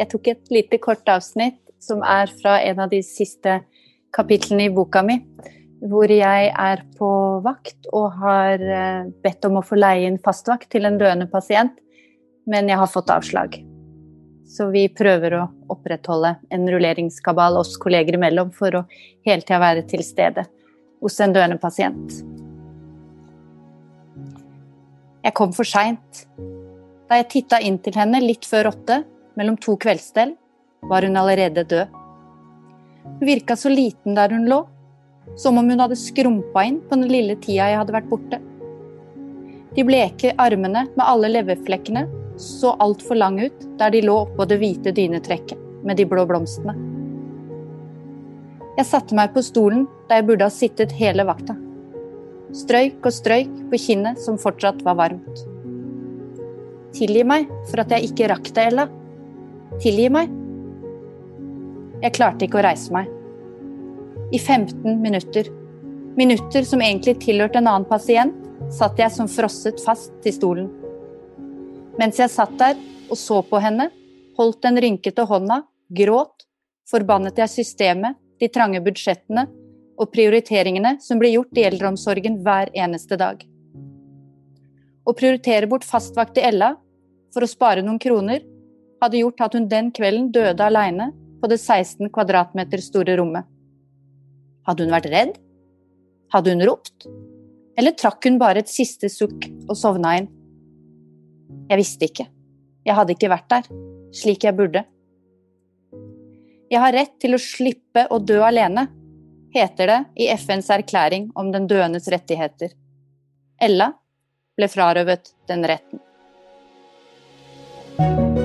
Jeg tok et lite kort avsnitt som er fra en av de siste kapitlene i boka mi, hvor jeg er på vakt og har eh, bedt om å få leie inn fastvakt til en døende pasient, men jeg har fått avslag. Så vi prøver å opprettholde en rulleringskabal oss kolleger imellom for å hele tida være til stede hos en døende pasient. Jeg kom for seint. Da jeg titta inn til henne litt før åtte, mellom to kveldsstell, var hun allerede død. Hun virka så liten der hun lå, som om hun hadde skrumpa inn på den lille tida jeg hadde vært borte. De bleke armene med alle leverflekkene så altfor lange ut der de lå oppå det hvite dynetrekket med de blå blomstene. Jeg satte meg på stolen der jeg burde ha sittet hele vakta. Strøyk og strøyk på kinnet som fortsatt var varmt. Tilgi meg for at jeg ikke rakk det, Ella. Tilgi meg. Jeg klarte ikke å reise meg. I 15 minutter, minutter som egentlig tilhørte en annen pasient, satt jeg som frosset fast til stolen. Mens jeg satt der og så på henne, holdt den rynkete hånda, gråt, forbannet jeg systemet, de trange budsjettene og prioriteringene som blir gjort i eldreomsorgen hver eneste dag. Å prioritere bort fastvakt til Ella for å spare noen kroner hadde gjort at hun den kvelden døde aleine på det 16 kvadratmeter store rommet. Hadde hun vært redd? Hadde hun ropt? Eller trakk hun bare et siste sukk og sovna inn? Jeg visste ikke. Jeg hadde ikke vært der, slik jeg burde. Jeg har rett til å slippe å dø alene, heter det i FNs erklæring om den døendes rettigheter. Ella ble frarøvet den retten.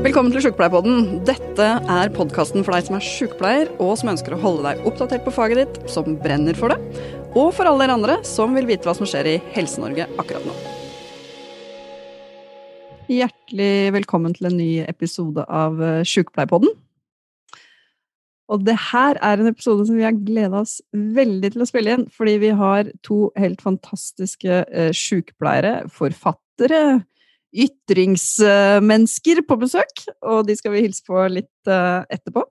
Velkommen til Sjukepleierpodden. Dette er podkasten for deg som er sjukepleier, og som ønsker å holde deg oppdatert på faget ditt, som brenner for det, og for alle dere andre som vil vite hva som skjer i Helse-Norge akkurat nå. Hjertelig velkommen til en ny episode av eh, Sjukepleierpodden. Og det her er en episode som vi har gleda oss veldig til å spille inn, fordi vi har to helt fantastiske eh, sjukepleiere, forfattere, ytringsmennesker på besøk, og de skal vi hilse på litt eh, etterpå.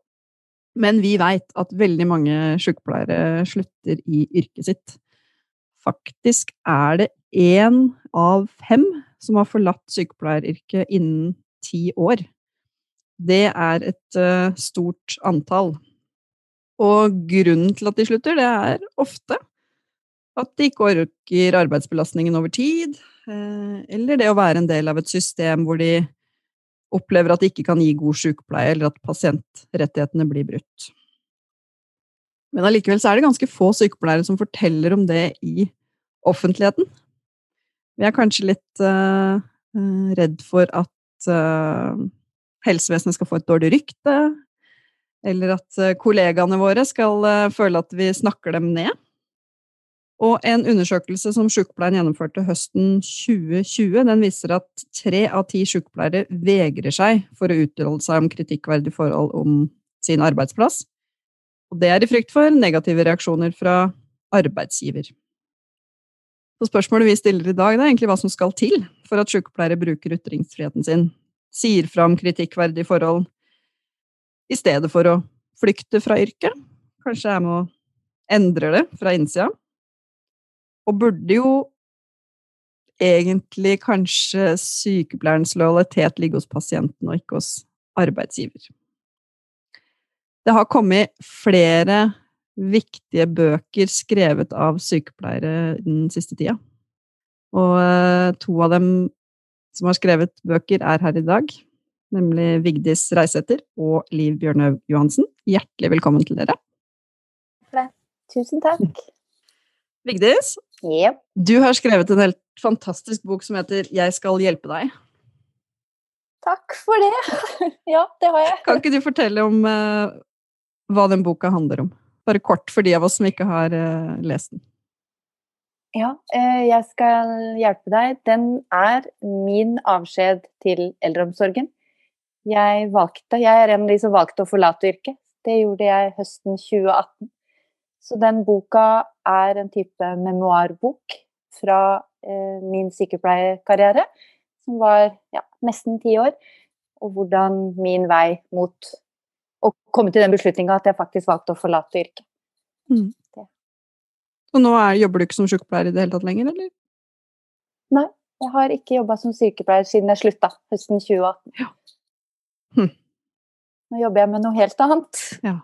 Men vi veit at veldig mange sykepleiere slutter i yrket sitt. Faktisk er det én av fem som har forlatt sykepleieryrket innen ti år. Det er et uh, stort antall. Og grunnen til at de slutter, det er ofte at de ikke orker arbeidsbelastningen over tid, Eh, eller det å være en del av et system hvor de opplever at de ikke kan gi god sykepleie, eller at pasientrettighetene blir brutt. Men allikevel så er det ganske få sykepleiere som forteller om det i offentligheten. Vi er kanskje litt uh, redd for at uh, helsevesenet skal få et dårlig rykte, eller at uh, kollegaene våre skal føle at vi snakker dem ned. Og en undersøkelse som sykepleieren gjennomførte høsten 2020, den viser at tre av ti sykepleiere vegrer seg for å uttale seg om kritikkverdige forhold om sin arbeidsplass. Og det er i frykt for negative reaksjoner fra arbeidsgiver. Så spørsmålet vi stiller i dag, er egentlig hva som skal til for at sykepleiere bruker ytringsfriheten sin, sier fra om kritikkverdige forhold, i stedet for å flykte fra yrket. Kanskje jeg må endre det fra innsida. Og burde jo egentlig kanskje sykepleierens lojalitet ligge hos pasienten og ikke hos arbeidsgiver. Det har kommet flere viktige bøker skrevet av sykepleiere den siste tida. Og eh, to av dem som har skrevet bøker, er her i dag. Nemlig Vigdis Reisæter og Liv Bjørnhaug Johansen. Hjertelig velkommen til dere. Tusen takk. Vigdis, Yep. Du har skrevet en helt fantastisk bok som heter 'Jeg skal hjelpe deg'. Takk for det. ja, det har jeg. Kan ikke du fortelle om uh, hva den boka handler om? Bare kort for de av oss som ikke har uh, lest den. Ja, uh, 'Jeg skal hjelpe deg', den er min avskjed til eldreomsorgen. Jeg valgte, jeg er en av de som valgte å forlate yrket. Det gjorde jeg høsten 2018. Så den boka er en type memoarbok fra eh, min sykepleierkarriere, som var ja, nesten ti år. Og hvordan min vei mot å komme til den beslutninga at jeg faktisk valgte å forlate yrket. Mm. Og nå er, jobber du ikke som sykepleier i det hele tatt lenger, eller? Nei, jeg har ikke jobba som sykepleier siden jeg slutta høsten 2018. Ja. Hm. Nå jobber jeg med noe helt annet. Ja.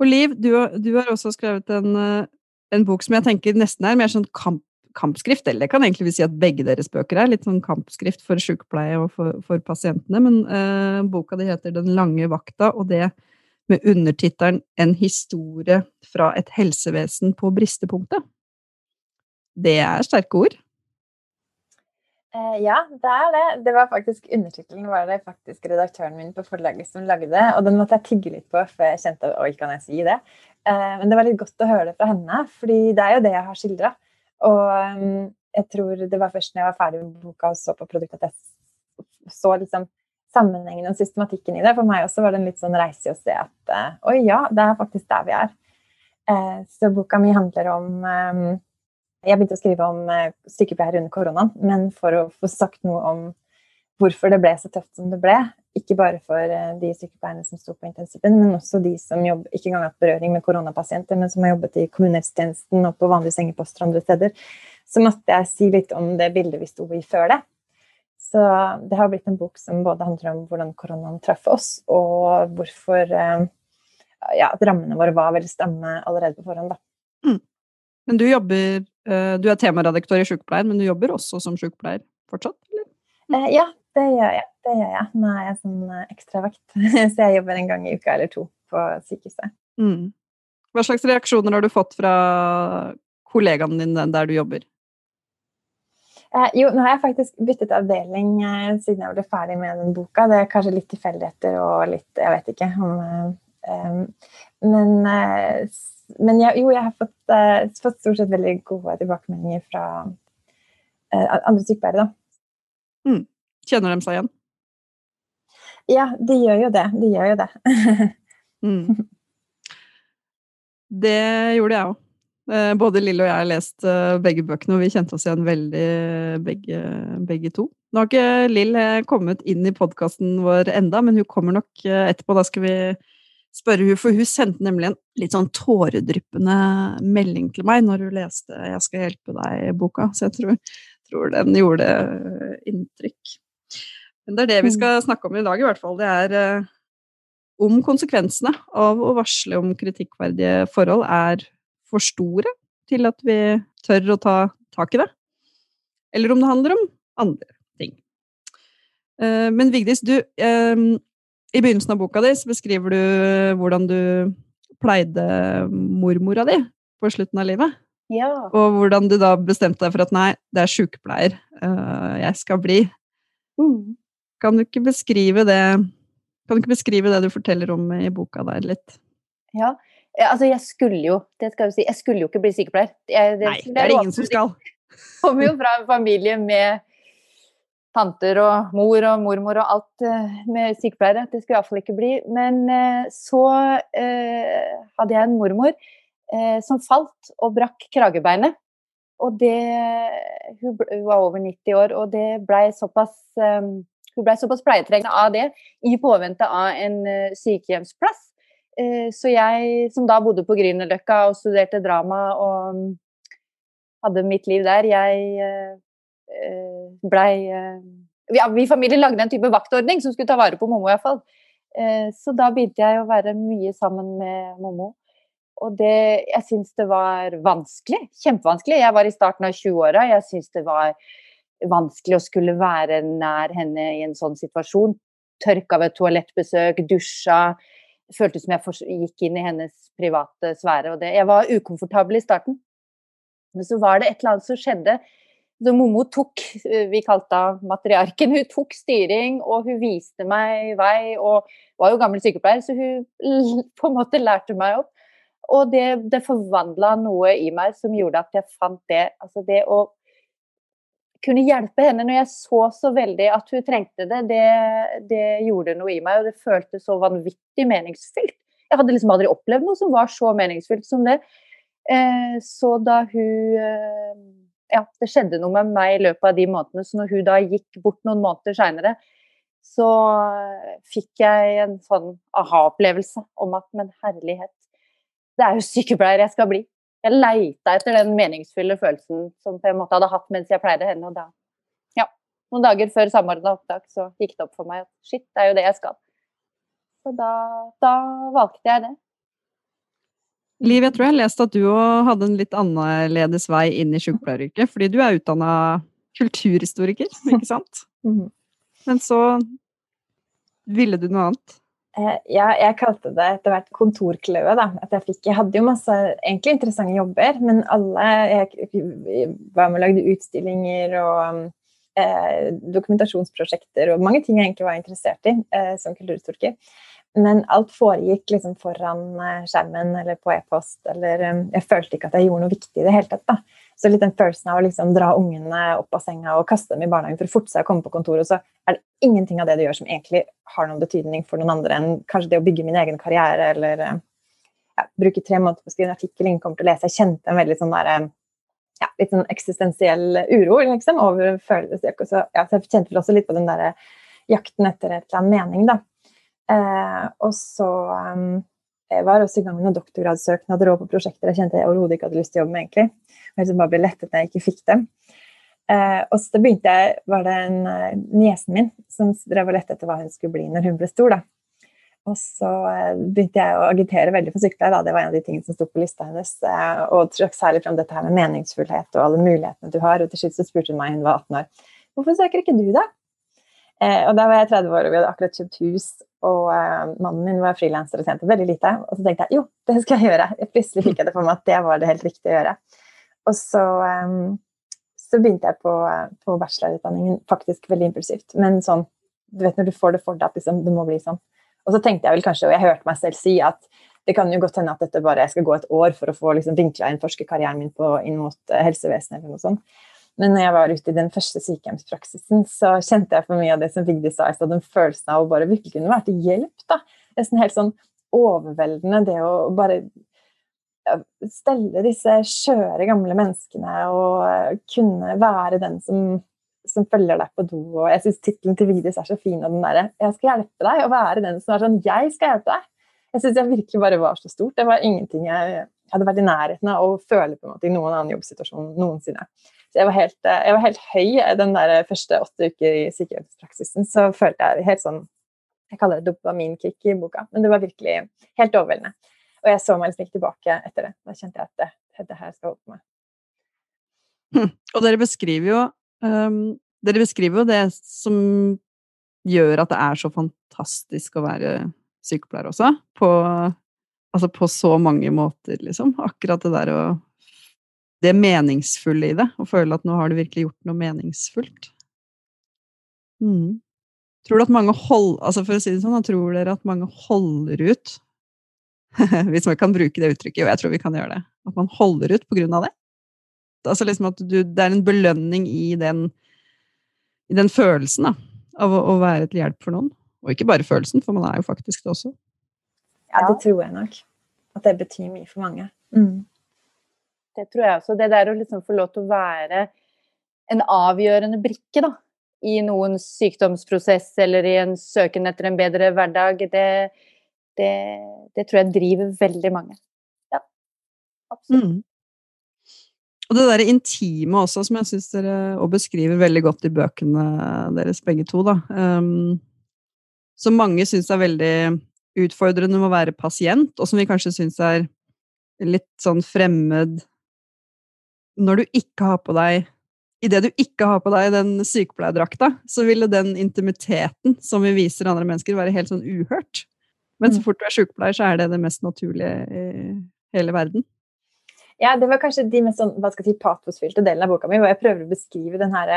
Og Liv, du, du har også skrevet en, eh, en, bok som jeg tenker nesten er mer sånn kamp, kampskrift. Eller det kan egentlig vi si at begge deres bøker er litt sånn kampskrift for sykepleie og for, for pasientene. Men eh, boka di heter Den lange vakta, og det med undertittelen En historie fra et helsevesen på bristepunktet. Det er sterke ord. Eh, ja, det er det. Det var faktisk Undertittelen var det faktisk redaktøren min på forlaget som lagde. Og den måtte jeg tygge litt på før jeg kjente Oi, kan jeg si det? Eh, men det var litt godt å høre det fra henne, fordi det er jo det jeg har skildra. Og um, jeg tror det var først når jeg var ferdig med boka og så på produktet, at jeg så liksom sammenhengen og systematikken i det. For meg også var det en litt sånn reise å se at oi, ja, det er faktisk der vi er. Så boka mi handler om jeg begynte å skrive om eh, sykepleiere under koronaen, men for å få sagt noe om hvorfor det ble så tøft som det ble. Ikke bare for eh, de sykepleierne som sto på intensiven, men også de som jobb, ikke engang hatt berøring med koronapasienter, men som har jobbet i kommunehelsetjenesten og på vanlige sengeposter andre steder. Så måtte jeg si litt om det bildet vi sto i før det. Så det har blitt en bok som både handler om hvordan koronaen traff oss, og hvorfor ja, at rammene våre var veldig stramme allerede på forhånd. Da. Mm. Men du jobber eh, Du er temaredaktør i Sykepleien, men du jobber også som sykepleier fortsatt, eller? Mm. Ja, det gjør jeg. Det gjør jeg. Nå er jeg sånn eh, ekstravakt, så jeg jobber en gang i uka eller to på sykehuset. Mm. Hva slags reaksjoner har du fått fra kollegaene dine der du jobber? Eh, jo, nå har jeg faktisk byttet avdeling eh, siden jeg ble ferdig med den boka. Det er kanskje litt tilfeldigheter og litt Jeg vet ikke om eh, Men men jeg, jo, jeg har fått, uh, fått, stort sett veldig gode tilbakemeldinger fra uh, andre sykepleiere, da. Mm. Kjenner de seg igjen? Ja, de gjør jo det. De gjør jo det. mm. Det gjorde jeg òg. Eh, både Lille og jeg har lest begge bøkene, og vi kjente oss igjen veldig begge, begge to. Nå har ikke Lill kommet inn i podkasten vår enda, men hun kommer nok etterpå. Da skal vi spørre hun, for hun sendte nemlig en litt sånn tåredryppende melding til meg når hun leste 'Jeg skal hjelpe deg'-boka, så jeg tror, tror, den gjorde inntrykk. Men det er det vi mm. skal snakke om i dag, i hvert fall. Det er uh, om konsekvensene av å varsle om kritikkverdige forhold er for store til at vi tør å ta tak i det, eller om det handler om andre ting. Uh, men Vigdis, du uh, i begynnelsen av boka di beskriver du hvordan du pleide mormora di på slutten av livet. Ja. Og hvordan du da bestemte deg for at nei, det er sykepleier uh, jeg skal bli. Mm. Kan du ikke beskrive det Kan du ikke beskrive det du forteller om i boka der litt? Ja, altså jeg skulle jo det skal jeg si, jeg skulle jo ikke bli sykepleier. Jeg, det, nei, det er det ingen som skal. Jeg kommer jo fra en familie med tanter og mor og mormor og alt eh, med sykepleiere. Det skulle iallfall ikke bli. Men eh, så eh, hadde jeg en mormor som falt og brakk kragebeinet. Og det Hun var over 90 år, og det blei såpass hun ble såpass pleietrengende av det i påvente av en sykehjemsplass. Så jeg, som da bodde på Grünerløkka og studerte drama og hadde mitt liv der, jeg Eh, blei eh, Vi i familien lagde en type vaktordning som skulle ta vare på Momo iallfall. Eh, så da begynte jeg å være mye sammen med Momo. Og det Jeg syns det var vanskelig. Kjempevanskelig. Jeg var i starten av 20-åra. Jeg syns det var vanskelig å skulle være nær henne i en sånn situasjon. Tørka ved toalettbesøk, dusja. Føltes som jeg gikk inn i hennes private sfære. Og det, jeg var ukomfortabel i starten. Men så var det et eller annet som skjedde så Momo tok, eh, vi kalte henne matriarken, hun tok styring og hun viste meg vei. Og var jo gammel sykepleier, så hun på en måte lærte meg opp. Og det, det forvandla noe i meg som gjorde at jeg fant det. Altså det å kunne hjelpe henne når jeg så så veldig at hun trengte det, det, det gjorde noe i meg. Og det føltes så vanvittig meningsfylt. Jeg hadde liksom aldri opplevd noe som var så meningsfylt som det. Eh, så da hun eh, ja, det skjedde noe med meg i løpet av de månedene. Så når hun da gikk bort noen måneder seinere, så fikk jeg en sånn aha-opplevelse om at men herlighet, det er jo sykepleier jeg skal bli. Jeg leita etter den meningsfulle følelsen som jeg måtte hadde hatt mens jeg pleide henne. Og da, ja, noen dager før samordna opptak så gikk det opp for meg at shit, det er jo det jeg skal. Så da, da valgte jeg det. Liv, jeg tror jeg har lest at du òg hadde en litt annerledes vei inn i sykepleieryrket, fordi du er utdanna kulturhistoriker, ikke sant? Mhm. Men så ville du noe annet? Eh, ja, jeg kalte det etter hvert kontorkløe. da, at Jeg fikk, jeg hadde jo masse egentlig interessante jobber, men alle Jeg, jeg var med og lagde utstillinger og eh, dokumentasjonsprosjekter og mange ting jeg egentlig var interessert i eh, som kulturhistoriker. Men alt foregikk liksom foran eh, skjermen eller på e-post. eller eh, Jeg følte ikke at jeg gjorde noe viktig i det hele tatt. da. Så litt den følelsen av å liksom dra ungene opp av senga og kaste dem i barnehagen for å forte seg å komme på kontoret, så er det ingenting av det du gjør som egentlig har noen betydning for noen andre enn kanskje det å bygge min egen karriere eller eh, ja, bruke tre måneder på å skrive en artikkel ingen kommer til å lese. Jeg kjente en veldig sånn der, ja, litt sånn eksistensiell uro liksom, over følelser. Ja, så jeg kjente vel også litt på den der jakten etter et eller annet mening, da. Eh, og så jeg var også i gang med noen doktorgradssøknader og på prosjekter jeg kjente jeg overhodet ikke hadde lyst til å jobbe med. egentlig. Jeg liksom bare ble lettet når jeg ikke fikk dem. Eh, og så begynte jeg, var det en uh, niesen min som drev og lette etter hva hun skulle bli når hun ble stor. da. Og så eh, begynte jeg å agitere veldig for sykepleier. Det var en av de tingene som sto på lista hennes. Eh, og trakk særlig fram dette her med meningsfullhet og alle mulighetene du har. Og til slutt så spurte hun meg, hun var 18 år, hvorfor søker ikke du, da? Og da var jeg 30 år, og vi hadde akkurat kjøpt hus og eh, mannen min var frilanser og tjente veldig lite. Og så tenkte jeg jo, det skal jeg gjøre. Jeg Plutselig fikk jeg det for meg at det var det helt riktige å gjøre. Og så, eh, så begynte jeg på, på, bachelorutdanningen faktisk veldig impulsivt. Men sånn, du vet når du får det for deg at liksom, det må bli sånn. Og så tenkte jeg vel kanskje, og jeg hørte meg selv si, at det kan jo godt hende at dette bare jeg skal gå et år for å få liksom, vinkla inn forskerkarrieren min på, inn mot uh, helsevesenet eller noe sånt. Men når jeg var ute i den første sykehjemspraksisen, så kjente jeg for mye av det som Vigdis sa i stad, den følelsen av å bare virkelig kunne være til hjelp. da. Nesten helt sånn overveldende det å bare stelle disse skjøre, gamle menneskene og eh, kunne være den som, som følger deg på do. Og jeg syns tittelen til Vigdis er så fin, og den derre 'Jeg skal hjelpe deg', å være den som er sånn 'Jeg skal hjelpe deg'. Jeg syns jeg virkelig bare var så stort. Det var ingenting jeg hadde vært i nærheten av å føle på en måte i noen annen jobbsituasjon noensinne. Jeg var helt, eh, jeg var helt høy den der første åtte uker i sykehjemspraksisen. Så følte jeg helt sånn Jeg kaller det dopaminkick i boka, men det var virkelig helt overveldende. Og jeg så meg liksom ikke tilbake etter det. Da kjente jeg at det, det her skal holde på meg. Hm. Og dere beskriver jo um, Dere beskriver jo det som gjør at det er så fantastisk å være sykepleier også. På, altså på så mange måter, liksom. Akkurat det der å det meningsfulle i det, og føle at nå har du virkelig gjort noe meningsfullt. Mm. Tror du at mange hold, altså for å si det sånn, tror dere at mange holder ut Hvis man kan bruke det uttrykket, og jeg tror vi kan gjøre det. At man holder ut på grunn av det. Altså liksom at du, det er en belønning i den, i den følelsen da, av å, å, være til hjelp for noen. Og ikke bare følelsen, for man er jo faktisk det også. Ja, det tror jeg nok. At det betyr mye for mange. Mm. Det tror jeg også. Det der å liksom få lov til å være en avgjørende brikke da, i noens sykdomsprosess eller i en søken etter en bedre hverdag, det, det, det tror jeg driver veldig mange. Ja, absolutt. Mm. Og det derre intime også, som jeg syns dere og beskriver veldig godt i bøkene deres begge to, da. Um, som mange syns er veldig utfordrende med å være pasient, og som vi kanskje syns er litt sånn fremmed når du ikke har på deg Idet du ikke har på deg den sykepleierdrakta, så ville den intimiteten som vi viser andre mennesker, være helt sånn uhørt. Men så mm. fort du er sykepleier, så er det det mest naturlige i hele verden. Ja, det var kanskje de mest sånn, hva skal jeg si, patosfylte delen av boka mi, hvor jeg prøver å beskrive den her,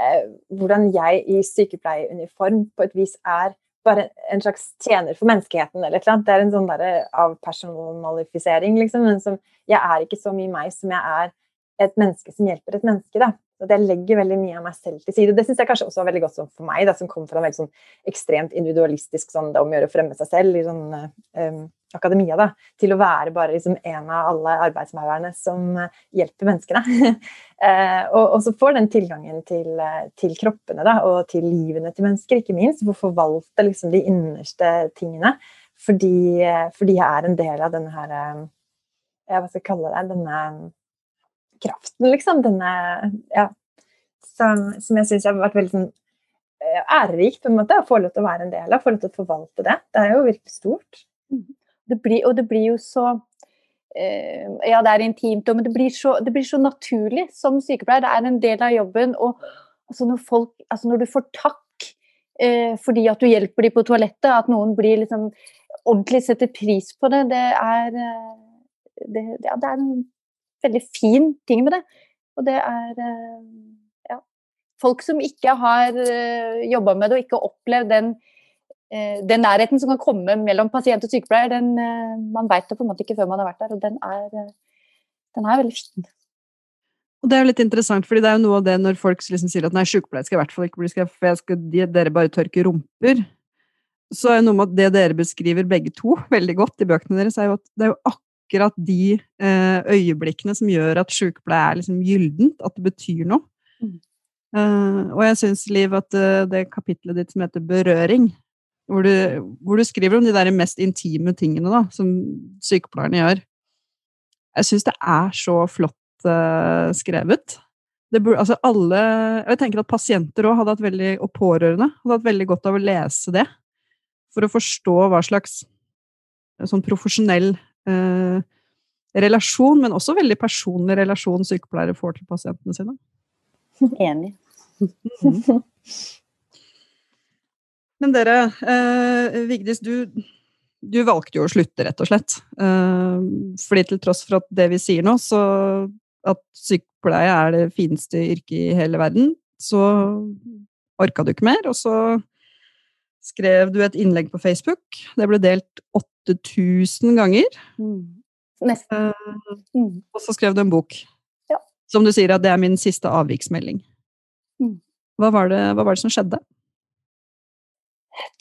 eh, hvordan jeg i sykepleieruniform på et vis er bare en slags tjener for menneskeheten eller et. Det er en sånn derre avpersonalifisering, liksom. Men som, jeg er ikke så mye meg som jeg er et menneske som hjelper et menneske. da. At jeg legger veldig mye av meg selv til side. Det syns jeg kanskje også var veldig godt for meg, da, som kom fra en veldig sånn ekstremt individualistisk sånn, det om å gjøre å fremme seg selv i sånn um, akademia da, til å være bare liksom en av alle arbeidsmaurene som hjelper menneskene. uh, og, og, så får den tilgangen til, til, kroppene da, og til livene til mennesker, ikke minst. For å forvalte liksom, de innerste tingene. Fordi, fordi, jeg er en del av denne her ja, Hva skal jeg kalle det? Denne kraften, liksom. Denne Ja. Som, som jeg syns har vært veldig sånn ærerikt på en måte, å få lov til å være en del av, få lov til å forvalte det. Det er jo virkelig stort. Mm. Det blir, og det blir jo så eh, Ja, det er intimt, men det blir, så, det blir, så, naturlig som sykepleier. Det er en del av jobben. Og altså når, folk, altså når du får takk eh, fordi at du hjelper dem på toalettet, at noen blir liksom ordentlig setter pris på det, det er eh, det, ja, det er en veldig fin ting med det. Og det er eh, ja, folk som ikke har eh, jobba med det og ikke opplevd den Eh, den nærheten som kan komme mellom pasient og sykepleier, den, man veit det på en måte ikke før man har vært der. Og den er, den er veldig fin. Og det er jo litt interessant, fordi det er jo noe av det når folk liksom sier at nei, sykepleier skal i hvert fall ikke bli skrevet, de, dere bare tørker rumper. Så er det noe med at det dere beskriver begge to veldig godt i bøkene deres, er jo at det er jo akkurat de eh, øyeblikkene som gjør at sykepleie er liksom gyldent, at det betyr noe. Mm. Uh, og jeg syns, Liv, at uh, det kapitlet ditt som heter Berøring, hvor du, hvor du, skriver om de der mest intime tingene da, som sykepleierne gjør. Jeg syns det er så flott uh, skrevet. Burde, altså alle, jeg tenker at pasienter også hadde hatt veldig, og pårørende hadde hatt veldig godt av å lese det. For å forstå hva slags sånn profesjonell uh, relasjon, men også veldig personlig relasjon sykepleiere får til pasientene sine. Enig. Mm. Men dere, eh, Vigdis, du, du, valgte jo å slutte, rett og slett. Eh, fordi til tross for at det vi sier nå, så at sykepleie er det fineste yrket i hele verden, så orka du ikke mer, og så skrev du et innlegg på Facebook. Det ble delt 8000 ganger. Mm. Nesten. Eh, mm. Og så skrev du en bok. Ja. Som du sier at det er min siste avviksmelding. Mm. Hva, var det, hva var det som skjedde?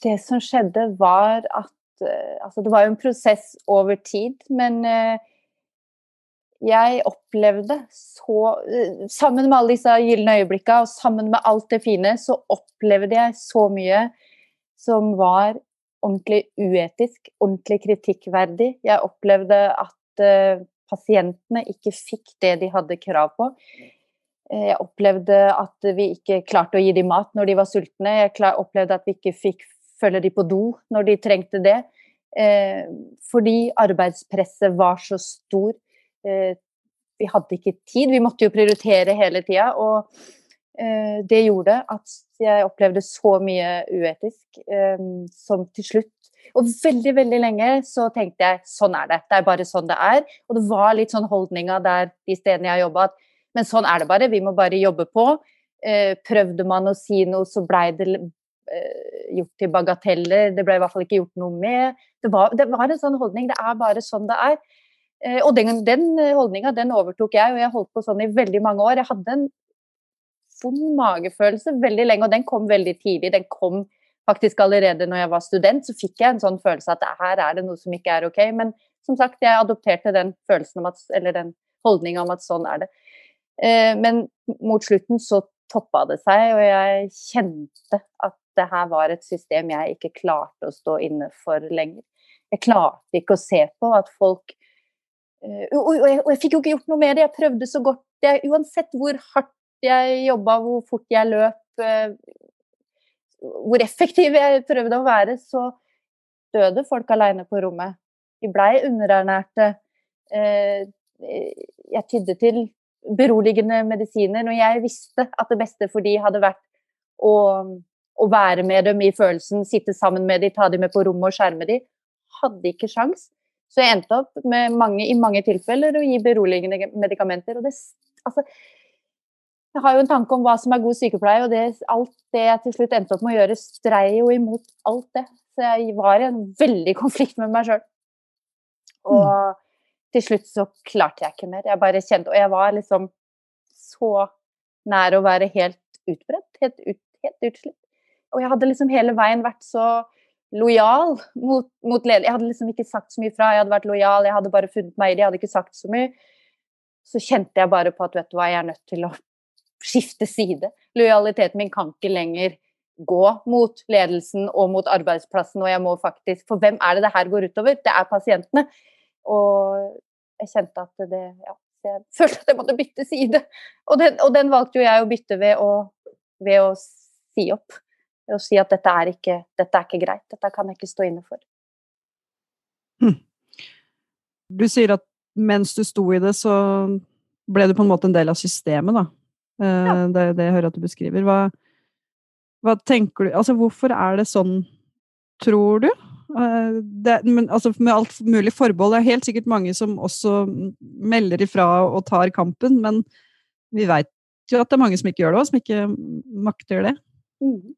Det som skjedde, var at eh, Altså, det var jo en prosess over tid, men eh, jeg opplevde så Sammen med alle disse gylne øyeblikkene og sammen med alt det fine, så opplevde jeg så mye som var ordentlig uetisk, ordentlig kritikkverdig. Jeg opplevde at pasientene ikke fikk det de hadde krav på. Jeg opplevde at vi ikke klarte å gi dem mat når de var sultne. Jeg opplevde at vi ikke fikk følge dem på do når de trengte det. Eh, fordi arbeidspresset var så stor. Eh, vi hadde ikke tid, vi måtte jo prioritere hele tida. Og eh, det gjorde at jeg opplevde så mye uetisk eh, som til slutt og veldig veldig lenge så tenkte jeg sånn er det. Det er bare sånn det er. Og det var litt sånn holdninga der de stedene jeg jobba, at men sånn er det bare, vi må bare jobbe på. Eh, prøvde man å si noe, så blei det eh, gjort til bagateller. Det ble i hvert fall ikke gjort noe med. Det var, det var en sånn holdning. Det er bare sånn det er. Eh, og den, den holdninga den overtok jeg, og jeg holdt på sånn i veldig mange år. Jeg hadde en vond magefølelse veldig lenge, og den kom veldig tidlig. Den kom faktisk allerede når jeg var student, så fikk jeg en sånn følelse at her er det noe som ikke er ok. Men som sagt, jeg adopterte den følelsen om at, eller den holdninga om at sånn er det. Eh, men mot slutten så toppa det seg, og jeg kjente at det her var et system jeg ikke klarte å stå inne for lenger. Jeg klarte ikke å se på at folk eh, Og jeg, og jeg fikk jo ikke gjort noe med det. Jeg prøvde så godt. Jeg, uansett hvor hardt jeg jobba, hvor fort jeg løp, eh, hvor effektiv jeg prøvde å være, så døde folk alene på rommet. De blei underernærte. Jeg tydde til beroligende medisiner når jeg visste at det beste for de hadde vært å, å være med dem i følelsen, sitte sammen med dem, ta dem med på rommet og skjerme dem. Hadde ikke sjans. Så jeg endte opp med mange, i mange tilfeller å gi beroligende medikamenter. Og det, altså, jeg har jo en tanke om hva som er god sykepleie, og det, alt det jeg til slutt endte opp med å gjøre, strei jo imot alt det. Så jeg var i en veldig konflikt med meg sjøl. Og mm til slutt så klarte jeg ikke mer. Jeg bare kjente Og jeg var liksom så nær å være helt utbredt, Helt, ut, helt utslitt. Og jeg hadde liksom hele veien vært så lojal mot, mot leder. Jeg hadde liksom ikke sagt så mye fra, jeg hadde vært lojal, jeg hadde bare funnet meg i det, jeg hadde ikke sagt så mye. Så kjente jeg bare på at vet du hva, jeg er nødt til å skifte side. Lojaliteten min kan ikke lenger gå mot ledelsen og mot arbeidsplassen, og jeg må faktisk For hvem er det det her går utover? Det er pasientene. Og jeg kjente at det Ja, jeg følte at jeg måtte bytte side. Og den, og den valgte jo jeg å bytte ved å, ved å si opp. Ved å si at dette er, ikke, dette er ikke greit. Dette kan jeg ikke stå inne for. Hm. Du sier at mens du sto i det, så ble du på en måte en del av systemet, da. Ja. Eh, det er det jeg hører at du beskriver. Hva, hva tenker du Altså, hvorfor er det sånn, tror du? Eh, det, men, altså, med alt mulig forbehold. Det er helt sikkert mange som også melder ifra og tar kampen, men vi veit jo at det er mange som ikke gjør det, og som ikke makter det. Mm.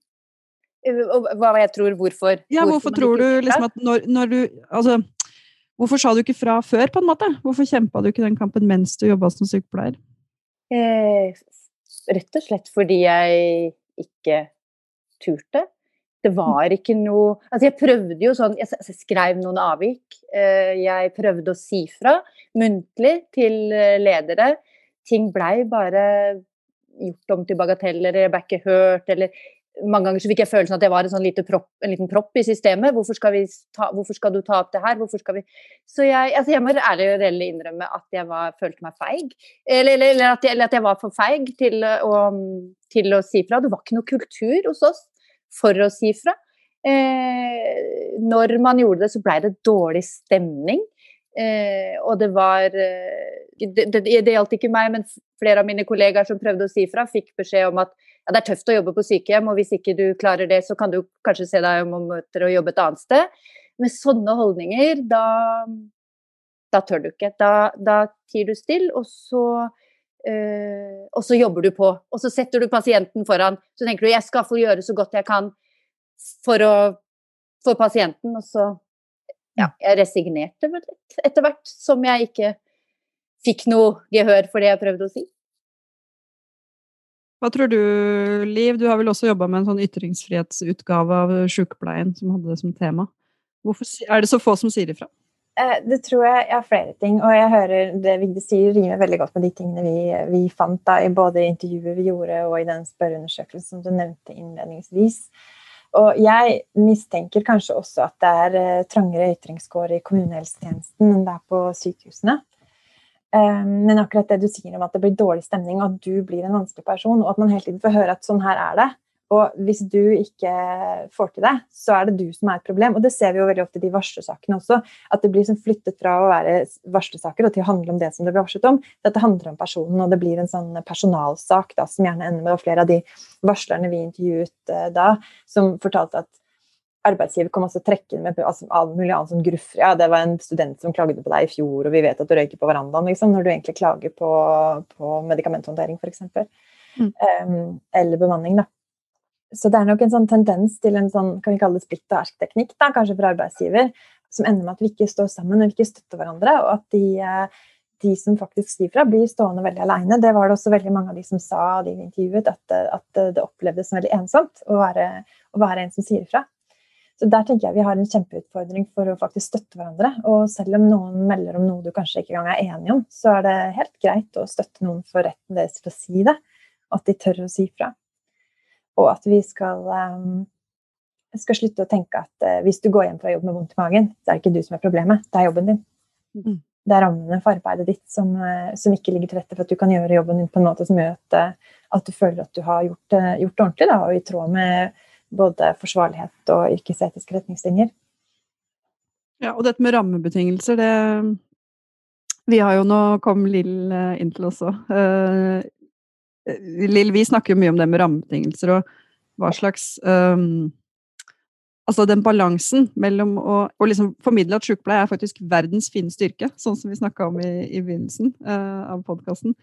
Hva jeg tror, hvorfor? Ja, hvorfor, hvorfor tror du liksom at når, når, du Altså, hvorfor sa du ikke fra før, på en måte? Hvorfor kjempa du ikke den kampen mens du jobba som sykepleier? Eh, rett og slett fordi jeg ikke turte. Det var ikke noe Altså, jeg prøvde jo sånn Jeg skrev noen avvik. Eh, jeg prøvde å si fra muntlig til eh, ledere. Ting blei bare gjort om til bagateller, eller jeg ble ikke hørt, eller mange ganger så fikk jeg følelsen at jeg var en, sånn lite propp, en liten propp i systemet. Hvorfor skal, ta, hvorfor skal, du ta opp det her? Så jeg, altså jeg må ærlig og reell innrømme at jeg var, følte meg feig. Eller, eller, eller, at jeg, eller, at jeg, var for feig til å, til å si fra. Det var ikke noe kultur hos oss for å si fra. Eh, når man gjorde det, så blei det dårlig stemning. Eh, og det var eh, det, det, det, gjaldt ikke meg, men flere av mine kollegaer som prøvde å si fra, fikk beskjed om at ja, det er tøft å jobbe på sykehjem, og hvis ikke du klarer det, så kan du kanskje se deg om etter å jobbe et annet sted. Med sånne holdninger, da, da tør du ikke. Da, da tier du stille, og så Uh, og så jobber du på. Og så setter du pasienten foran. Så tenker du jeg skal få gjøre så godt jeg kan for, å, for pasienten. Og så ja, jeg resignerte vel litt etter hvert, som jeg ikke fikk noe gehør for det jeg prøvde å si. Hva tror du, Liv? Du har vel også jobba med en sånn ytringsfrihetsutgave av Sjukepleien som hadde det som tema. Hvorfor er det så få som sier ifra? Eh, det tror jeg er flere ting. Og jeg hører det Vigde sier, rimer veldig godt med de tingene vi, vi fant da, i både intervjuet vi gjorde og i den spørreundersøkelsen som du nevnte innledningsvis. Og jeg mistenker kanskje også at det er uh, trangere ytringskår i kommunehelsetjenesten enn det er på sykehusene. Um, men akkurat det du sier om at det blir dårlig stemning, og at du blir en vanskelig person, og at man hele tiden får høre at sånn her er det, og hvis du ikke får til det, så er det du som er et problem. Og det ser vi jo veldig ofte i de varslersakene også. At det blir som flyttet fra å være varslersaker og til å handle om det som det blir varslet om. Dette handler om personen, og det blir en sånn personalsak da, som gjerne ender med og flere av de varslerne vi intervjuet uh, da, som fortalte at arbeidsgiver kom også trekkende med altså, all mulig annen som gruffer. Ja, det var en student som klagde på deg i fjor, og vi vet at du røyker på verandaen. Liksom, når du egentlig klager på, på medikamenthåndtering, f.eks. Mm. Um, eller bemanning, da så det er nok en sånn tendens til en sånn, kan vi kalle det splitt og ersk-teknikk, kanskje for arbeidsgiver, som ender med at vi ikke står sammen og vi ikke støtter hverandre, og at de, de som faktisk sier fra, blir stående veldig alene. Det var det også veldig mange av de som sa de intervjuet, at, at det opplevdes som veldig ensomt å være, å være en som sier fra. Så der tenker jeg vi har en kjempeutfordring for å faktisk støtte hverandre. Og selv om noen melder om noe du kanskje ikke engang er enig om, så er det helt greit å støtte noen for retten deres til å si det. At de tør å si fra. Og at vi skal, um, skal slutte å tenke at uh, hvis du går hjem fra jobb med vondt i magen, så er det ikke du som er problemet, det er jobben din. Mm. Det er rammene for arbeidet ditt som, uh, som, ikke ligger til rette for at du kan gjøre jobben din på en måte som gjør at, at du føler at du har gjort, gjort det ordentlig, da, og i tråd med både forsvarlighet og yrkesetiske retningslinjer. Ja, og dette med rammebetingelser, det Vi har jo nå kom Lill inn til også. Lill, vi snakker jo mye om det med rammebetingelser og hva slags um, Altså den balansen mellom å, å liksom formidle at sykepleie er faktisk verdens fineste styrke, sånn som vi snakka om i, i begynnelsen uh, av podkasten,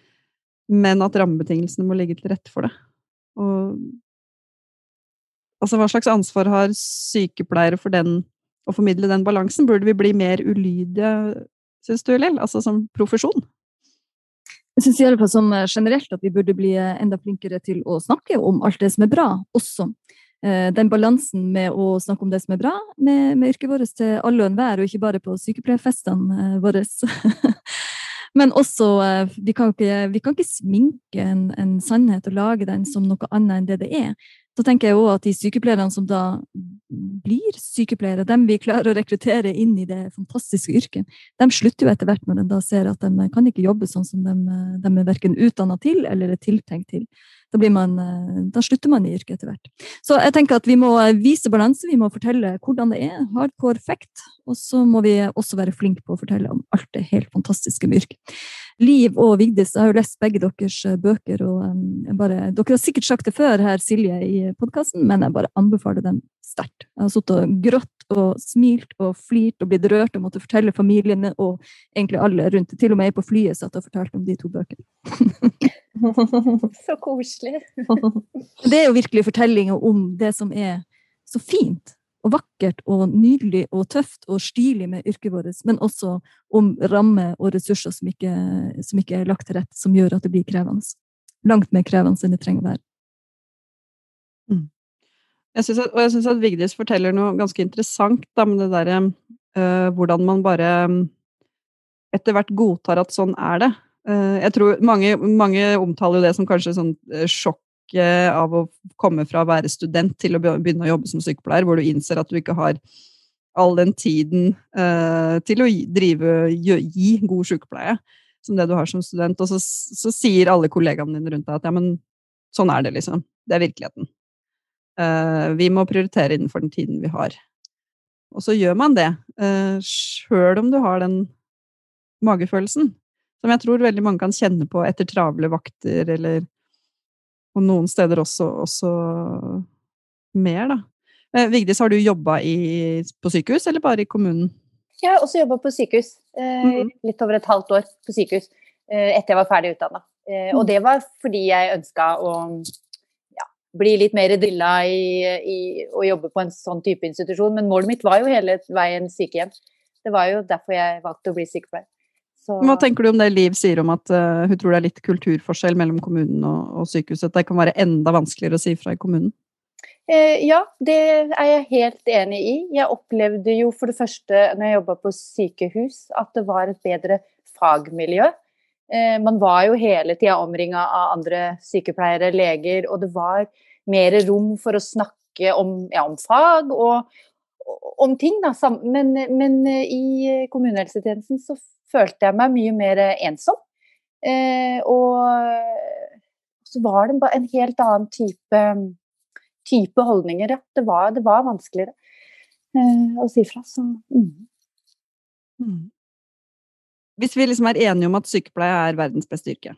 men at rammebetingelsene må ligge til rette for det. Og altså hva slags ansvar har sykepleiere for den, å formidle den balansen? Burde vi bli mer ulydige, syns du, Lill? Altså som profesjon? Jeg syns i alle fall som eh, generelt at vi burde bli eh, enda flinkere til å snakke om alt det som er bra, også. eh, den balansen med å snakke om det som er bra med, med yrket vårt til alle og enhver, og ikke bare på sykepleierfestene våre. Men også, vi kan ikke, vi kan ikke sminke en, en, sannhet og lage den som noe annet enn det det er. Så tenker jeg også at de sykepleierne som da blir sykepleiere, dem vi klarer å rekruttere inn i det fantastiske yrket, de slutter jo etter hvert når de da ser at de kan ikke jobbe sånn som de, de er verken utdanna til eller er tiltenkt til. Da, man, da, slutter man i yrket etter hvert. Så jeg tenker at vi må vise balanse, vi må fortelle hvordan det er. Hardcore fact. Og så må vi også være flinke på å fortelle om alt det helt fantastiske med yrket. Liv og Vigdis, jeg har jo lest begge deres eh, bøker, og um, bare, dere har sikkert sagt det før her, Silje, i podkasten, men jeg bare anbefaler dem sterkt. Jeg har sittet og grått og smilt og flirt og blitt rørt og måtte fortelle familiene og egentlig alle rundt. Til og med jeg på flyet satt og fortalte om de to bøkene. så koselig. det er jo virkelig fortellinger om det som er så fint og vakkert og nydelig og tøft og stilig med yrket vårt, men også om rammer og ressurser som ikke, som ikke, er lagt til rette, som gjør at det blir krevende. Langt mer krevende enn det trenger å være. Mm. Jeg synes at, og jeg syns at Vigdis forteller noe ganske interessant da, med det derre øh, hvordan man bare etter hvert godtar at sånn er det. Uh, jeg tror mange, mange, omtaler jo det som kanskje sånn uh, sjokk av å komme fra å være student til å begynne å jobbe som sykepleier, hvor du innser at du ikke har all den tiden eh, til å drive, gi, gi god sykepleie som det du har som student. Og så, så sier alle kollegaene dine rundt deg at ja, men sånn er det, liksom. Det er virkeligheten. Eh, vi må prioritere innenfor den tiden vi har. Og så gjør man det, eh, sjøl om du har den magefølelsen. Som jeg tror veldig mange kan kjenne på etter travle vakter, eller og noen steder også, også mer, da. Eh, Vigdis, har du jobba på sykehus, eller bare i kommunen? Jeg har også jobba på sykehus. Eh, mm. Litt over et halvt år på sykehus eh, etter jeg var ferdig utdanna. Eh, og mm. det var fordi jeg ønska å ja, bli litt mer drilla i, i, å jobbe på en sånn type institusjon. Men målet mitt var jo hele veien sykehjem. Det var jo derfor jeg valgte å bli sykepleier. Så... Hva tenker du om det Liv sier om at uh, hun tror det er litt kulturforskjell mellom kommunen og, og sykehuset? At det kan være enda vanskeligere å si fra i kommunen? Eh, ja, det er jeg helt enig i. Jeg opplevde jo for det første når jeg jobba på sykehus, at det var et bedre fagmiljø. Eh, man var jo hele tida omringa av andre sykepleiere, leger, og det var mer rom for å snakke om, ja, om fag og, om ting, da. Men, men i kommunehelsetjenesten så følte jeg meg mye mer ensom. Eh, og så var det en helt annen type, type holdninger, ja. Det var, det var vanskeligere eh, å si fra. Så mm. Mm. Hvis vi liksom er enige om at sykepleie er verdens beste yrke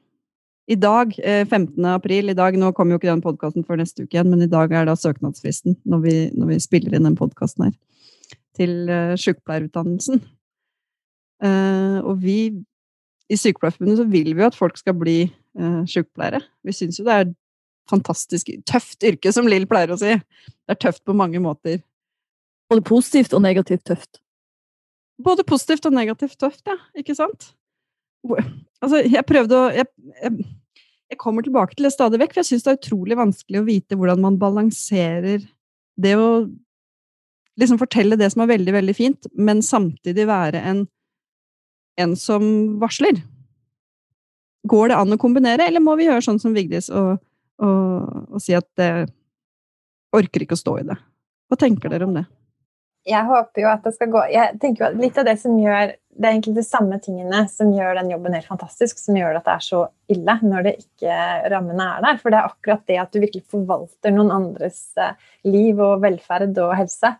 I dag, 15. Eh, april, i dag, nå kommer jo ikke den podkasten før neste uke igjen, men i dag er da søknadsfristen når vi, når vi spiller inn den podkasten her, til uh, sykepleierutdannelsen. Uh, og vi i Sykepleierforbundet så vil vi jo at folk skal bli uh, sykepleiere. Vi syns jo det er fantastisk tøft yrke, som Lill pleier å si. Det er tøft på mange måter. Både positivt og negativt tøft. Både positivt og negativt tøft, ja. Ikke sant? Altså, jeg prøvde å jeg, jeg, jeg kommer tilbake til det stadig vekk, for jeg syns det er utrolig vanskelig å vite hvordan man balanserer det å liksom fortelle det som er veldig, veldig fint, men samtidig være en en som varsler. Går det an å kombinere, eller må vi gjøre sånn som Vigdis og, og, og si at det orker ikke å stå i det? Hva tenker dere om det? Jeg håper jo at det skal gå Jeg tenker jo at Litt av det som gjør Det er egentlig de samme tingene som gjør den jobben helt fantastisk, som gjør at det er så ille når det ikke rammene er der. For det er akkurat det at du virkelig forvalter noen andres eh, liv og velferd og helse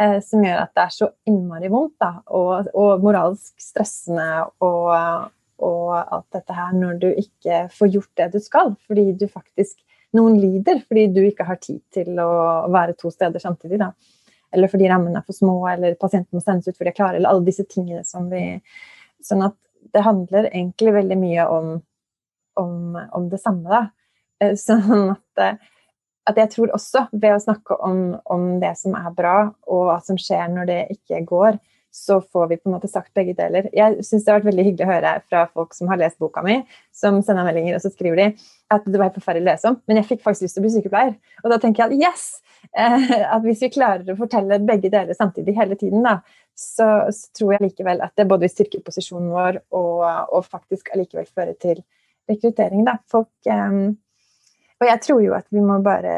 eh, som gjør at det er så innmari vondt, da, og, og moralsk stressende og, og, alt dette her når du ikke får gjort det du skal, fordi du faktisk Noen lider fordi du ikke har tid til å være to steder samtidig, da. Eller fordi rammene er for små, eller pasienten må sendes ut fordi de er klare, eller alle disse tingene som vi Sånn at det handler egentlig veldig mye om, om, om det samme, da. Eh, sånn at eh, at jeg tror også, ved å snakke om, om, det som er bra, og hva som skjer når det ikke går, så får vi på en måte sagt begge deler. Jeg syns det har vært veldig hyggelig å høre fra folk som har lest boka mi, som sender meldinger, og så skriver de at det var helt forferdelig å lese om, men jeg fikk faktisk lyst til å bli sykepleier. Og da tenker jeg at yes! Eh, at hvis vi klarer å fortelle begge deler samtidig hele tiden, da, så, så, tror jeg likevel at det både vil styrke posisjonen vår og, og faktisk allikevel føre til rekruttering. Da. Folk, um, og jeg tror jo at vi må bare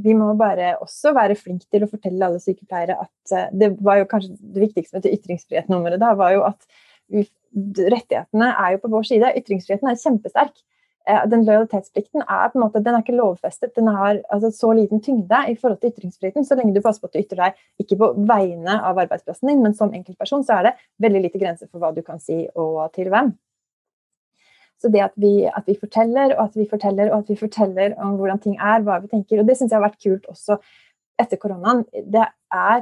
vi må bare også være flinke til å fortelle alle sykepleiere at uh, det var jo kanskje det viktigste med ytringsfrihetsnummeret da, var jo at rettighetene er jo på vår side. Ytringsfriheten er kjempesterk. Uh, den lojalitetsplikten er på en måte, den er ikke lovfestet. Den har altså, så liten tyngde i forhold til ytringsfriheten. Så lenge du passer på at du ytrer deg ikke på vegne av arbeidsplassen din, men som enkeltperson, så er det veldig lite grenser for hva du kan si og til hvem. Så det at vi, at vi, forteller og at vi forteller og at vi forteller om hvordan ting er, hva vi tenker, og det syns jeg har vært kult også etter koronaen. Det er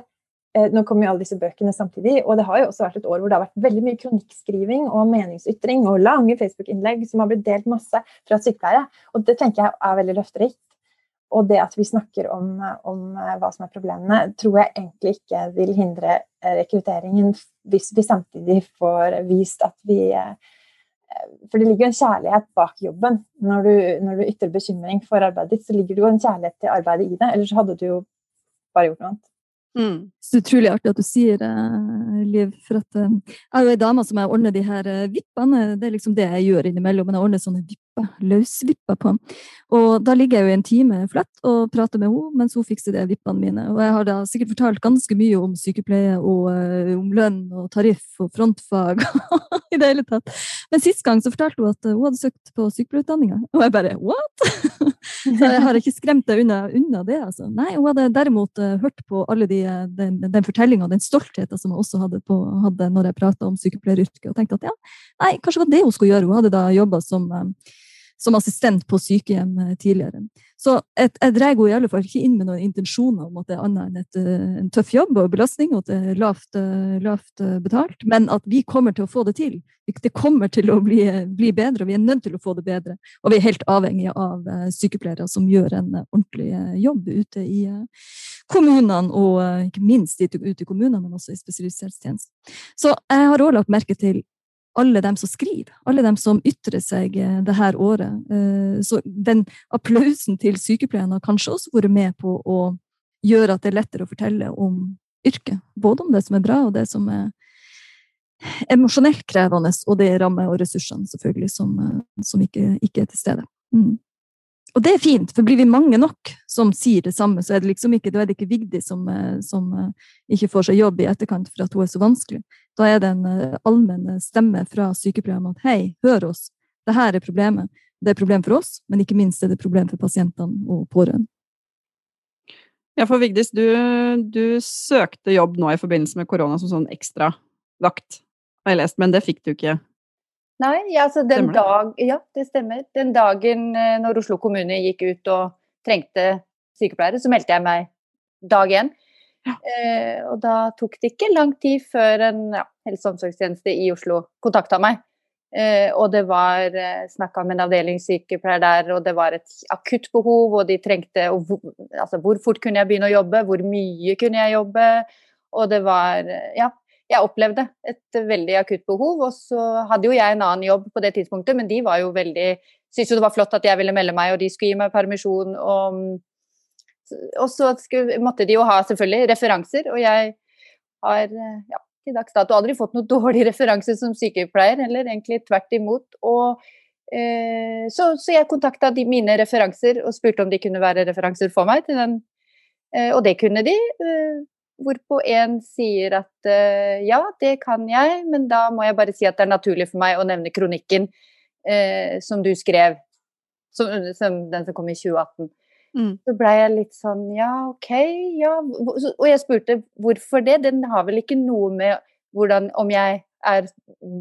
eh, nå kommer jo alle disse bøkene samtidig, og det har jo også vært et år hvor det har vært veldig mye kronikkskriving og meningsytring og lange Facebook-innlegg som har blitt delt masse fra sykepleiere. Og det tenker jeg er veldig løfterikt. Og det at vi snakker om, om, eh, hva som er problemene, tror jeg egentlig ikke vil hindre eh, rekrutteringen hvis vi samtidig får vist at vi for det ligger jo en kjærlighet bak jobben. Når du, når du ytrer bekymring for arbeidet ditt, så ligger det jo en kjærlighet til arbeidet i det. Ellers hadde du jo bare gjort noe annet. Mm. Så utrolig artig at du sier det, Liv. For at uh, jeg er jo ei dame som jeg ordner de her uh, vippene. Det er liksom det jeg gjør innimellom. Men jeg ordner sånne vipper, løsvipper på. Og da ligger jeg jo en time flatt og prater med henne mens hun fikser de vippene mine. Og jeg har da sikkert fortalt ganske mye om sykepleie og uh, om lønn og tariff og frontfag i det hele tatt. Men sist gang så fortalte hun at hun hadde søkt på sykepleierutdanninga. Og jeg bare what?! så jeg har ikke skremt deg unna, unna, det, altså. Nei, hun hadde derimot hørt på alle de den, den fortellinga, den stoltheten som hun også hadde, på, hadde når jeg prata om sykepleieryrket, og tenkte at ja, nei, kanskje det var det hun skulle gjøre. Hun hadde da jobba som eh, som assistent på sykehjem eh, tidligere. Så jeg, jeg drar henne i alle fall ikke inn med noen intensjoner om at det er annet enn et, eh, en tøff jobb og belastning, og at det er lavt, eh, lavt betalt, men at vi kommer til å få det til. Det kommer til å bli, bli, bedre, og vi er nødt til å få det bedre. Og vi er helt avhengige av sykepleiere som gjør en ordentlig jobb ute i kommunene, og ikke minst ute i kommunene, men også i spesialisthelsetjenesten. Så jeg har òg lagt merke til alle dem som skriver, alle dem som ytrer seg eh, det her året. Eh, så den applausen til sykepleierne har kanskje også vært med på å gjøre at det er lettere å fortelle om yrket. Både om det som er bra, og det som er emosjonelt krevende, og det rammer og ressursene selvfølgelig som, eh, som ikke, ikke, er til stede. Mm. Og det er fint, for blir vi mange nok som sier det samme, så er det liksom ikke, da er det ikke Vigdi som, eh, som eh, ikke får seg jobb i etterkant for at hun er så vanskelig. Da er det en eh, allmenn stemme fra sykepleierne at hei, hør oss, det her er problemet. Det er et problem for oss, men ikke minst er det et problem for pasientene og pårørende. Ja, for Vigdis, du, du, søkte jobb nå i forbindelse med korona som sånn ekstra vakt, har jeg lest, men det fikk du ikke Nei, ja, altså den dag, ja, det stemmer. Den dagen eh, når Oslo kommune gikk ut og trengte sykepleiere, så meldte jeg meg dag én. Ja. Eh, og da tok det ikke lang tid før en ja, helse- og omsorgstjeneste i Oslo kontakta meg. Eh, og det var eh, snakka med en avdelingssykepleier der, og det var et akutt behov, og de trengte og hvor, altså, hvor fort kunne jeg begynne å jobbe, hvor mye kunne jeg jobbe? Og det var eh, Ja, jeg opplevde et veldig akutt behov. Og så hadde jo jeg en annen jobb på det tidspunktet, men de var jo veldig Syntes jo det var flott at jeg ville melde meg, og de skulle gi meg permisjon. Og, og så skulle, måtte de jo ha selvfølgelig referanser, og jeg har ja, til dags dato aldri fått noen dårlig referanse som sykepleier, eller egentlig tvert imot. Og, eh, så, så, jeg kontakta mine referanser og spurte om de kunne være referanser for meg til den. Eh, og det kunne de. Eh, Hvorpå en sier at uh, ja, det kan jeg, men da må jeg bare si at det er naturlig for meg å nevne kronikken uh, som du skrev, som, som, den som kom i 2018. Mm. Så blei jeg litt sånn ja, OK, ja. Og jeg spurte hvorfor det? Den har vel ikke noe med hvordan, om jeg er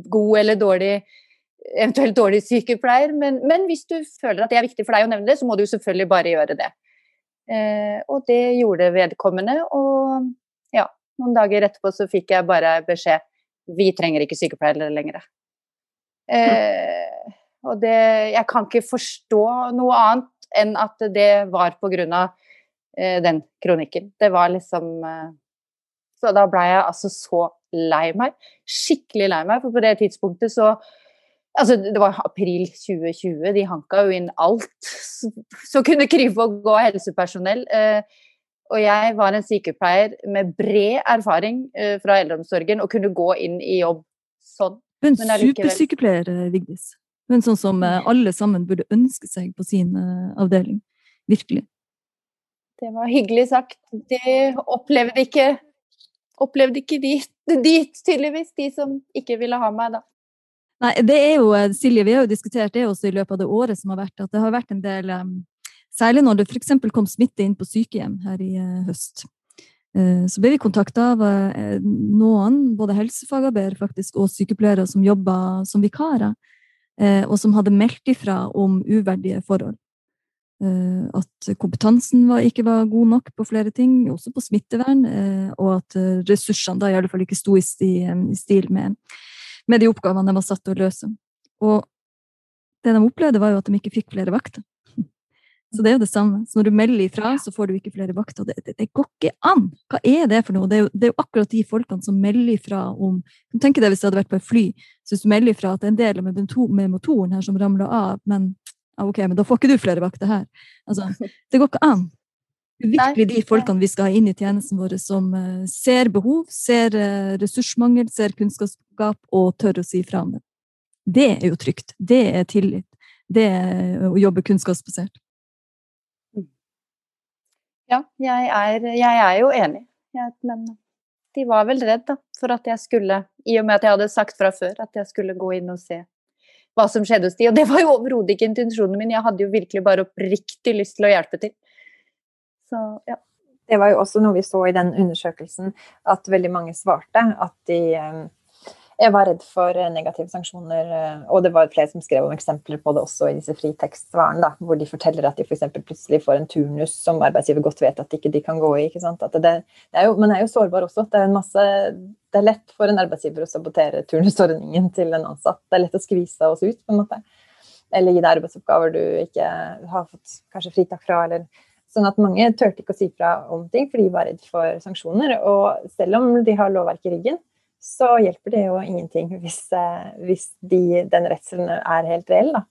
god eller dårlig eventuelt dårlig sykepleier, men, men, hvis du føler at det er viktig for deg å nevne det, så må du selvfølgelig bare gjøre det. Eh, og det gjorde vedkommende, og noen dager etterpå så fikk jeg bare beskjed vi trenger ikke sykepleiere lenger. Eh, og det Jeg kan ikke forstå noe annet enn at det var på grunn av eh, den kronikken. Det var liksom eh, Så da ble jeg altså så lei meg. Skikkelig lei meg, for på det tidspunktet så Altså, det var april 2020, de hanka jo inn alt som kunne krype og gå helsepersonell. Eh, og jeg var en sykepleier med bred erfaring eh, fra eldreomsorgen og kunne gå inn i jobb sånn. En supersykepleier, eh, Vigdis. en sånn som alle sammen burde ønske seg på sin avdeling. Virkelig. Det var hyggelig sagt. Det opplevde ikke Opplevde ikke de, dit, tydeligvis, de som ikke ville ha meg da. Nei, det er jo, eh, Silje, vi har jo diskutert det også i løpet av det året som har vært, at det har vært en del Særlig når det f.eks. kom smitte inn på sykehjem her i uh, høst. Uh, så ble vi kontakta av uh, noen, både helsefagarbeidere faktisk, og sykepleiere som jobba som vikarer, og som hadde meldt ifra om uverdige forhold. At kompetansen var, ikke var god nok på flere ting, også på smittevern, og at ressursene da i alle fall ikke sto i stil med med de oppgavene de var satt til å løse. Og det de opplevde, var jo at de ikke fikk flere vakter. Så det er jo det samme. Så når du melder ifra, så får du ikke flere vakter. Det, det, det går ikke an! Hva er det for noe? Det er, jo, det er jo akkurat de folkene som melder ifra om Du tenker deg hvis det hadde vært på et fly, så hvis du melder ifra at det er en del med, med motoren her som ramler av, men ok, men da får ikke du flere vakter her. Altså, det går ikke an Det er virkelig de folkene vi skal ha inn i tjenesten vår, som uh, ser behov, ser uh, ressursmangel, ser kunnskapsgap og tør å si fra om det. Det er jo trygt. Det er tillit. Det er å jobbe kunnskapsbasert. Ja, jeg er, jeg er jo enig, jeg, men de var vel redd da, for at jeg skulle, i og med at jeg hadde sagt fra før, at jeg skulle gå inn og se hva som skjedde hos de. Og det var jo overhodet ikke intensjonen min, jeg hadde jo virkelig bare oppriktig lyst til å hjelpe til. Så, ja. Det var jo også noe vi så i den undersøkelsen, at veldig mange svarte at de eh, jeg var redd for eh, negative sanksjoner, eh, og det var flere som skrev om eksempler på det også i disse fritekstsvarene, hvor de forteller at de f.eks. plutselig får en turnus som arbeidsgiver godt vet at ikke de kan gå i. ikke sant? Det, det er jo, man er jo sårbar også. Det er, masse, det er lett for en arbeidsgiver å sabotere turnusordningen til en ansatt. Det er lett å skvise oss ut, på en måte. Eller gi deg arbeidsoppgaver du ikke har fått kanskje fritak fra. eller Sånn at mange turte ikke å si fra om ting, for de var redd for sanksjoner. Og selv om de har lovverk i ryggen, så hjelper det jo ingenting hvis, eh, hvis de, den redselen er helt reell. da.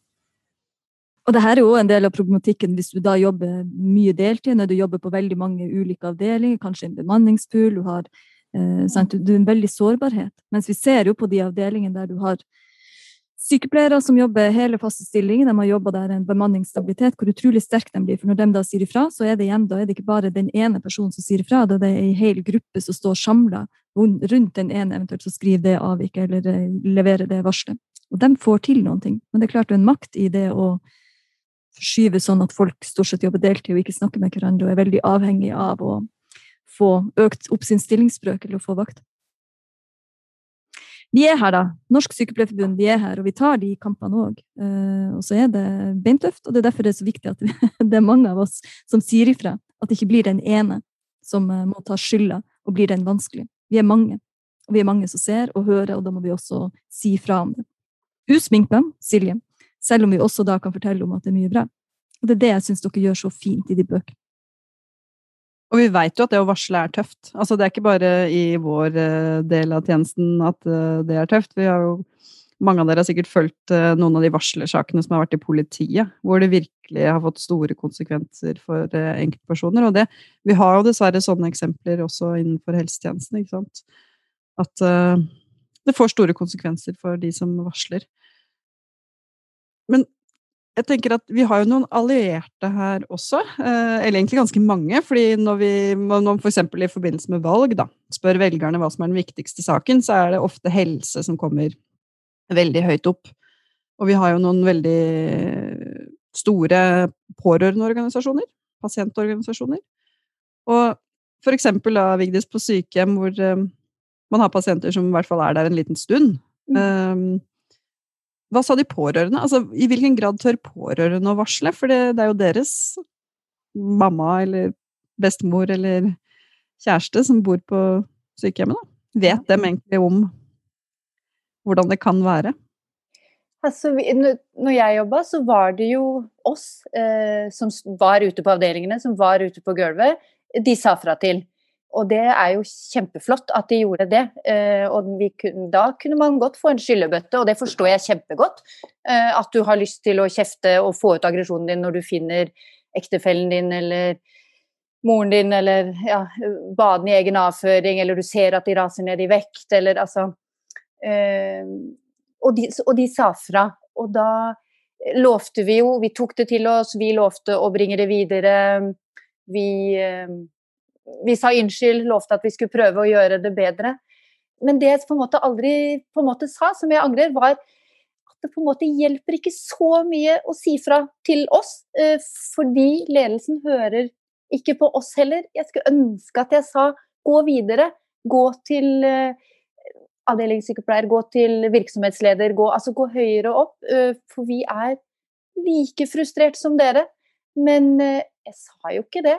Og det her er jo en del av problematikken hvis du da jobber mye deltid, når du jobber på veldig mange ulike avdelinger, kanskje en bemanningspool, du har eh, du, er en veldig sårbarhet. Mens vi ser jo på de avdelingene der du har Sykepleiere som jobber hele faste stillinger, de har jobba der en bemanningsstabilitet, hvor utrolig sterke de blir. For når de da sier ifra, så er det igjen, da er det ikke bare den ene personen som sier ifra, det er en hel gruppe som står samla rundt den ene eventuelt som skriver det avviket eller eh, leverer det varselet. Og de får til noen ting. Men det er klart det er en makt i det å forskyve sånn at folk stort sett jobber deltid og ikke snakker med hverandre og er veldig avhengig av å få økt opp sin stillingsbrøk eller å få vakt. Vi er her, da. Norsk Sykepleierforbund, vi er her, og vi tar de kampene òg. Eh, og så er det beintøft, og det er derfor det er så viktig at det er mange av oss som sier ifra. At det ikke blir den ene som eh, må ta skylda, og blir den vanskelig. Vi er mange. Og vi er mange som ser og hører, og da må vi også si fra om det. Usminka, Silje, selv om vi også da kan fortelle om at det er mye bra. Og det er det jeg syns dere gjør så fint i de bøkene. Og vi veit jo at det å varsle er tøft. Altså, det er ikke bare i vår uh, del av tjenesten at uh, det er tøft. Vi har jo, mange av dere har sikkert fulgt uh, noen av de varslersakene som har vært i politiet, hvor det virkelig har fått store konsekvenser for enkeltpersoner. Og det, vi har jo dessverre sånne eksempler også innenfor helsetjenesten, ikke sant. At det får store konsekvenser for de som varsler. Men jeg tenker at vi har jo noen allierte her også, eh, eller egentlig ganske mange. fordi når vi når for eksempel i forbindelse med valg da, spør velgerne hva som er den viktigste saken, så er det ofte helse som kommer veldig høyt opp. Og vi har jo noen veldig store pårørendeorganisasjoner, pasientorganisasjoner. Og for eksempel da, Vigdis, på sykehjem hvor eh, man har pasienter som i hvert fall er der en liten stund. Mm. Um, hva sa de pårørende? Altså, I hvilken grad tør pårørende å varsle? For det, det er jo deres mamma eller bestemor eller kjæreste som bor på sykehjemmet. Da. Vet dem egentlig om hvordan det kan være? Altså, når jeg jobba, så var det jo oss eh, som var ute på avdelingene, som var ute på gulvet. De sa fra til. Og det er jo kjempeflott at de gjorde det. Eh, og kunne, da kunne man godt få en skyllebøtte, og det forstår jeg kjempegodt. Eh, at du har lyst til å kjefte og få ut aggresjonen din når du finner ektefellen din eller moren din, eller ja, baden i egen avføring, eller du ser at de raser ned i vekt, eller altså eh, og, de, og de sa fra. Og da lovte vi jo, vi tok det til oss, vi lovte å bringe det videre. Vi vi sa unnskyld, lovte at vi skulle prøve å gjøre det bedre. Men det jeg på en måte aldri en måte sa, som jeg angrer, var at det på en måte hjelper ikke så mye å si fra til oss, eh, fordi ledelsen hører ikke på oss heller. Jeg skulle ønske at jeg sa gå videre, gå til eh, avdelingssykepleier, gå til virksomhetsleder, gå, altså gå høyere opp. Eh, for vi er like frustrert som dere. Men jeg sa jo ikke det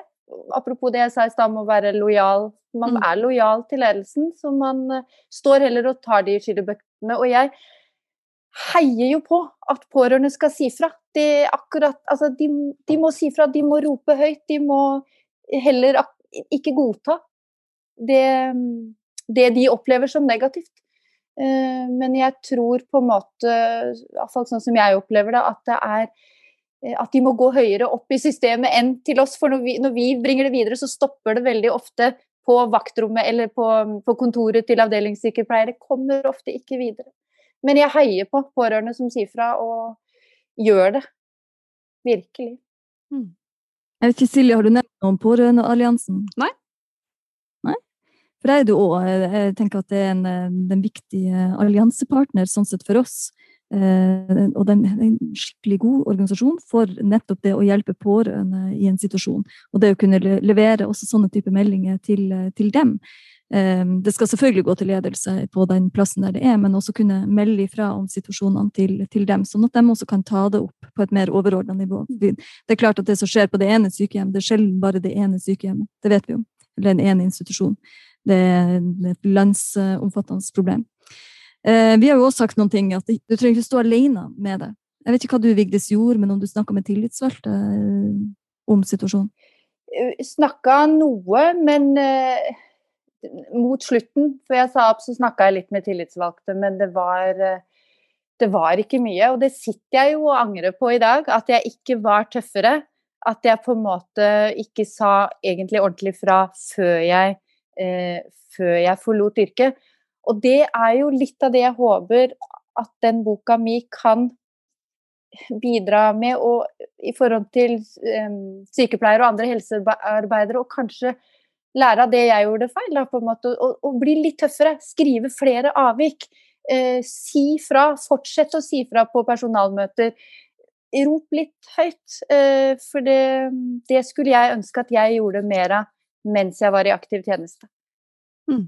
apropos det jeg sa i stad om å være lojal. Man mm. er lojal til ledelsen, så man uh, står heller og tar de skyllebøttene. Og jeg heier jo på at pårørende skal si fra. De, akkurat, altså, de, de, må si fra, de må rope høyt. De må heller ikke godta det, det de opplever som negativt. Uh, men jeg tror på en måte, iallfall sånn som jeg opplever det, at det er Eh, at de må gå høyere opp i systemet enn til oss. For når vi, når vi bringer det videre, så stopper det veldig ofte på vaktrommet eller på, på kontoret til avdelingssykepleiere. Kommer ofte ikke videre. Men jeg heier på pårørende som sier fra, og gjør det. Virkelig. Mm. Jeg vet ikke, Silje, har du nevnt noe om Pårørendealliansen? Nei. Nei? For det er du òg. Jeg tenker at det er en, en viktig alliansepartner sånn sett for oss. Eh, og det er en skikkelig god organisasjon for nettopp det å hjelpe pårørende i en situasjon. Og det å kunne levere også sånne typer meldinger til, til dem. Eh, det skal selvfølgelig gå til ledelse på den plassen der det er, men også kunne melde ifra om situasjonene til, til dem, sånn at de også kan ta det opp på et mer overordna nivå. Det er klart at det som skjer på det ene sykehjem, det er sjelden bare det ene sykehjemmet. Det vet vi jo. Eller en ene institusjon. Det er et landsomfattende problem. Eh, vi har jo også sagt noen ting, at du trenger ikke stå alene med det. Jeg vet ikke hva du Vigdis gjorde, men om du snakka med tillitsvalgte eh, om situasjonen? Eh, snakka noe, men mot slutten, for jeg sa opp, så snakka jeg litt med tillitsvalgte, men det var det var ikke mye, og det sitter jeg jo og angrer på i dag. At jeg ikke var tøffere. At jeg på en måte ikke sa egentlig ordentlig fra før jeg, eh, før jeg forlot yrket. Og det er jo litt av det jeg håper at den boka mi kan bidra med, og i forhold til um, sykepleiere og andre helsearbeidere, og kanskje lære av det jeg gjorde feil, da, på en måte, og, og bli litt tøffere. Skrive flere avvik. Eh, si fra. Fortsett å si fra på personalmøter. Rop litt høyt. Eh, for det, det, skulle jeg ønske at jeg gjorde mer av mens jeg var i aktiv tjeneste. Mm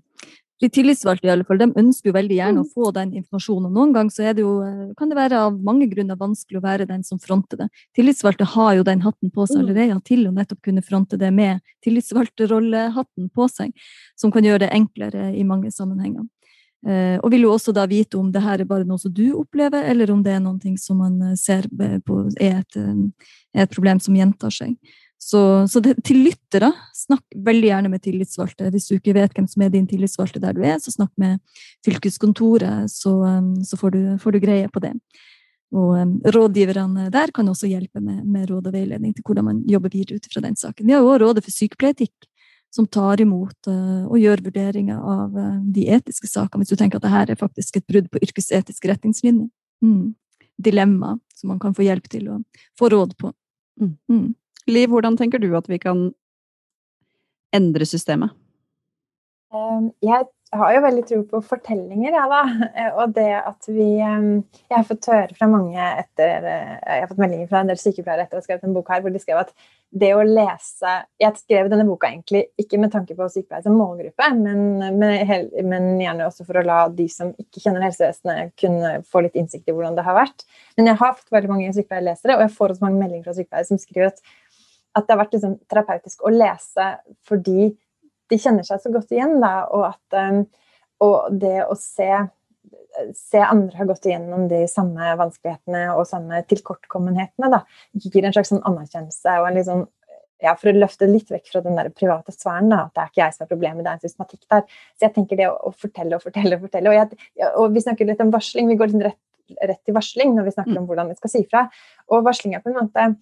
de tillitsvalgte i alle fall, de ønsker jo veldig gjerne å mm. få den informasjonen. Noen ganger så det jo, eh, kan det være av mange grunner vanskelig å være den som fronter det. Tillitsvalgte har jo den hatten på seg mm. allerede til å nettopp kunne fronte det med tillitsvalgterollehatten på seg, som kan gjøre det enklere i mange sammenhenger. Eh, og vil jo også da vite om det her er bare noe som du opplever, eller om det er noe som man eh, ser på er et, er et problem som gjentar seg. Så, så det, til lyttere, snakk veldig gjerne med tillitsvalgte. Hvis du ikke vet hvem som er din tillitsvalgte der du er, så snakk med fylkeskontoret, så, um, så får, du, får, du, greie på det. Og um, rådgiverne der kan også hjelpe med, med, råd og veiledning til hvordan man jobber videre ut fra den saken. Vi har også Rådet for sykepleieetikk, som tar imot uh, og gjør vurderinger av uh, de etiske sakene, hvis du tenker at dette er faktisk et brudd på yrkesetiske retningslinjer. Mm. Dilemma som man kan få hjelp til å få råd på. Mm. Liv, hvordan tenker du at vi kan endre systemet? Jeg har jo veldig tro på fortellinger, ja, da. Og det at vi Jeg har fått høre fra mange etter Jeg har fått meldinger fra en del sykepleiere etter å ha skrevet en bok her, hvor de skrev at det å lese Jeg skrev denne boka egentlig ikke med tanke på sykepleiere som målgruppe, men, men, men, gjerne også for å la de som ikke kjenner helsevesenet, kunne få litt innsikt i hvordan det har vært. Men jeg har fått veldig mange sykepleierlesere, og jeg får også mange meldinger fra sykepleiere som skriver at at det har vært liksom terapeutisk å lese fordi de kjenner seg så godt igjen. Da, og, at, um, og det å se, se andre har gått igjennom de samme vanskelighetene og samme tilkortkommenhetene, da, gir en slags sånn anerkjennelse og en liksom ja, for å løfte litt vekk fra den der private sfæren, da, at det er ikke jeg som er problemet, det er en systematikk der. Så jeg tenker det å, å fortelle og fortelle og fortelle. Og, jeg, og, vi snakker litt om varsling, vi går litt rett, rett til varsling når vi snakker mm. om hvordan vi skal si fra. Og varsling er på en måte eh,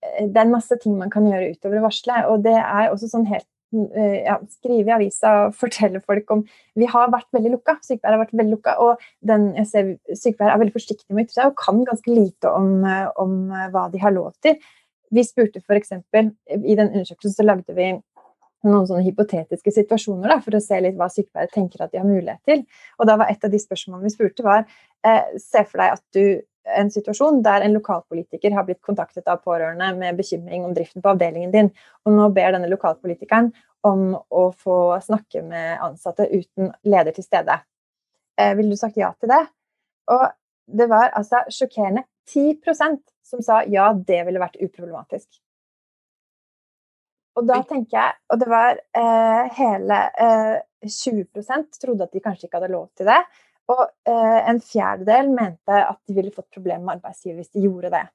Det er en masse ting man kan gjøre utover å varsle, og det er også sånn helt eh, ja, skrive i avisa og fortelle folk om Vi har vært veldig lukka. Sykepleiere har vært veldig lukka. Og den, jeg ser, sykepleiere er veldig forsiktige med å ytre seg og kan ganske lite om, om hva de har lov til. Vi spurte f.eks. i den undersøkelsen så lagde vi noen sånne hypotetiske situasjoner da, for å se litt hva sykepleiere tenker at de har mulighet til. Og da var et av de spørsmålene vi spurte, var eh, se for deg at du en situasjon der en lokalpolitiker har blitt kontaktet av pårørende med bekymring om driften på avdelingen din, og nå ber denne lokalpolitikeren om å få snakke med ansatte uten leder til stede. Eh, ville du sagt ja til det? Og det var altså sjokkerende 10% som sa ja, det ville vært uproblematisk. Og da tenker jeg Og det var eh, hele eh, 20% trodde at de kanskje ikke hadde lov til det. Og eh, en fjerdedel mente at de ville fått problemer med arbeidsgiver hvis de gjorde det.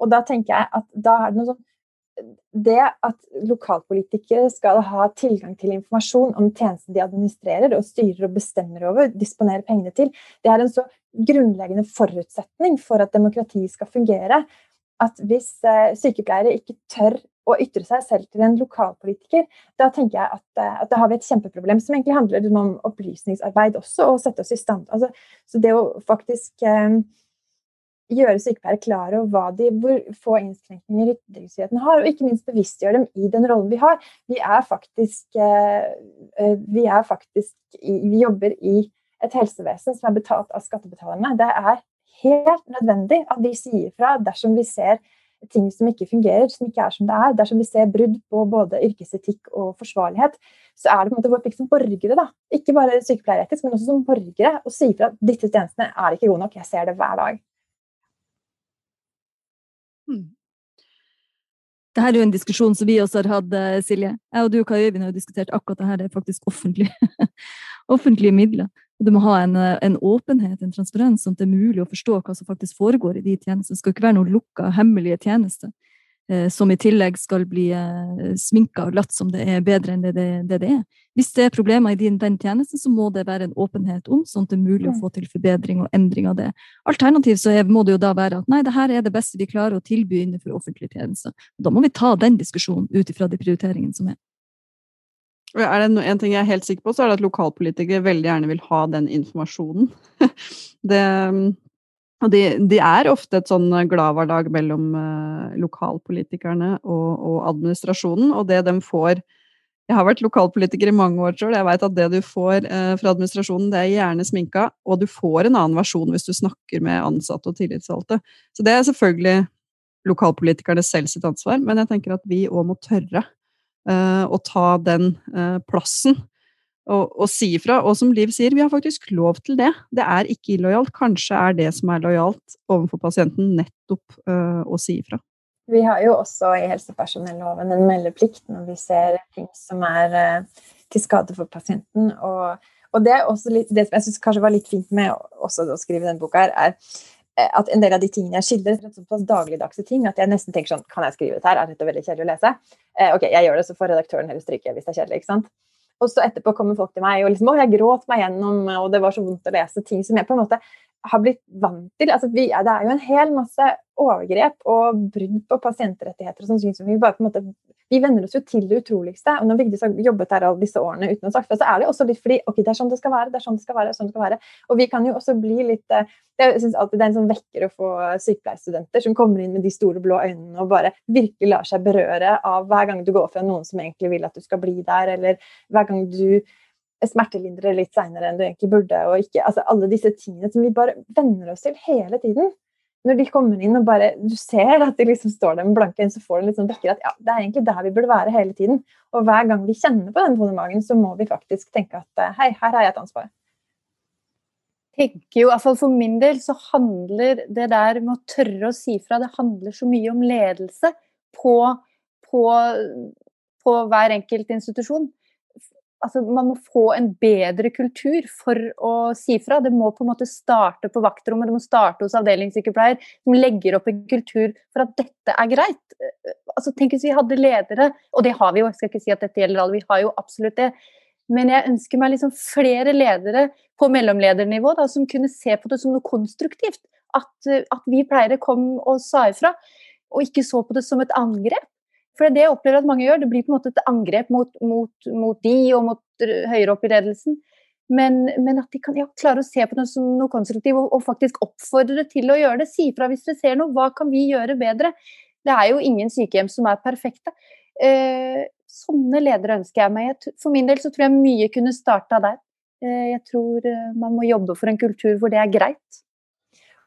Og da tenker jeg at da er det noe sånn det at lokalpolitikere skal ha tilgang til informasjon om tjenesten de administrerer og styrer og bestemmer over, disponerer pengene til, det er en så grunnleggende forutsetning for at demokratiet skal fungere. At hvis eh, sykepleiere ikke tør å ytre seg selv til en lokalpolitiker, da tenker jeg at, eh, at da har vi et kjempeproblem som egentlig handler om opplysningsarbeid også, og sette oss i stand. Altså, så det å faktisk eh, gjøre sykepleiere klar over de, hvor få innskrenkninger ytringsfriheten har, og ikke minst bevisstgjøre dem i den rollen vi har. Vi er faktisk, eh, eh, vi, er faktisk vi jobber i et helsevesen som er betalt av skattebetalerne. Det er helt nødvendig at vi sier fra dersom vi ser ting som ikke fungerer, som ikke er som det er. Dersom vi ser brudd på både yrkesetikk og forsvarlighet, så er det på en måte vår plikt som borgere, da. ikke bare sykepleieretisk, men også som borgere, å si fra at disse tjenestene er ikke gode nok. Jeg ser det hver dag. Hmm. Det her er jo en diskusjon som vi også har hatt, eh, Silje. Jeg og du Kai Øyvind har jo diskutert akkurat det her. Det er faktisk offentlige, offentlige midler. Du må ha en, eh, en, åpenhet, en transparens, sånn at det er mulig å forstå hva som faktisk foregår i de tjenestene. Det skal ikke være noen lukka, hemmelige tjenester. Eh, som i tillegg skal bli eh, sminka og latt som det er bedre enn det det, det, det er. Hvis det er problemer i din, den tjenesten, så må det være en åpenhet om, sånn at det er mulig å få til forbedring og endring av det. Alternativt så er, må det jo da være at nei, det her er det beste vi klarer å tilby innenfor offentlige tjenester. Da må vi ta den diskusjonen ut ifra de prioriteringene som er. Er det en ting jeg er helt sikker på, så er det at lokalpolitikere veldig gjerne vil ha den informasjonen. det, og de, de, er ofte et sånn gladhverdag mellom uh, lokalpolitikerne og, og, administrasjonen, og det de får Jeg har vært lokalpolitiker i mange år sjøl, jeg veit at det du får uh, fra administrasjonen, det er gjerne sminka, og du får en annen versjon hvis du snakker med ansatte og tillitsvalgte. Så det er selvfølgelig lokalpolitikerne selv sitt ansvar, men jeg tenker at vi òg må tørre uh, å ta den plassen og, og si ifra. Og som Liv sier, vi har faktisk lov til det. Det er ikke illojalt. Kanskje er det som er lojalt overfor pasienten, nettopp uh, å si ifra. Vi har jo også i helsepersonelloven en meldeplikt når vi ser ting som er til skade for pasienten. Og, og det, litt, det, som jeg syns kanskje var litt fint med å skrive denne boka, her, er eh, at en del av de tingene jeg skildrer, er såpass dagligdagse ting at jeg nesten tenker sånn Kan jeg skrive dette her? Er dette veldig kjedelig å lese? Eh, ok, jeg gjør det, så får redaktøren heller stryke hvis det er kjedelig. ikke sant? Og så etterpå kommer folk til meg og liksom, å, jeg gråt meg gjennom, og det var så vondt å lese ting som jeg på en måte har blitt vant til. Altså, vi, det er jo en hel masse overgrep og brudd på pasientrettigheter og sånn som vi bare på en måte vi venner oss jo til det utroligste. Og når Vigdis har jobbet her alle disse årene uten å det, så er det også litt fordi ok, det er sånn det skal være, det er sånn det skal være. sånn det skal være. Og vi kan jo også bli litt eh, Jeg syns alltid det er en sånn vekker å få sykepleierstudenter som kommer inn med de store blå øynene og bare virkelig lar seg berøre av hver gang du går fra noen som egentlig vil at du skal bli der, eller hver gang du smertelindrer litt seinere enn du egentlig burde. og ikke, altså Alle disse tingene som vi bare venner oss til hele tiden når de kommer inn og bare du ser at de liksom står der med blanke øyne, så får du litt sånn vekker at ja, det er egentlig der vi burde være hele tiden. Og hver gang vi kjenner på den vonde magen, så må vi faktisk tenke at eh, hei, her har jeg et ansvar. Tenker jo, i hvert fall For min del så handler det der med å tørre å si fra, det handler så mye om ledelse på, på, på hver enkelt institusjon. Altså, man må få en bedre kultur for å si fra. Det må på en måte starte på vaktrommet, det må starte hos avdelingssykepleier, som legger opp en kultur for at dette er greit. Altså, tenk hvis vi hadde ledere, og det har vi jo, jeg skal ikke si at dette gjelder alle, vi har jo absolutt det. Men jeg ønsker meg liksom flere ledere på mellomledernivå da, som kunne se på det som noe konstruktivt. At, at vi pleiere kom og sa ifra, og ikke så på det som et angrep. For det er det jeg opplever at mange gjør. Det blir på en måte et angrep mot, mot, mot de og mot høyere opp i ledelsen. Men, men at de kan ja, klare å se på det som noe konstruktivt og, og, faktisk oppfordre til å gjøre det. Si fra hvis dere ser noe. Hva kan vi gjøre bedre? Det er jo ingen sykehjem som er perfekte. Eh, sånne ledere ønsker jeg meg. For min del så tror jeg mye kunne starta der. Eh, jeg tror eh, man må jobbe for en kultur hvor det er greit.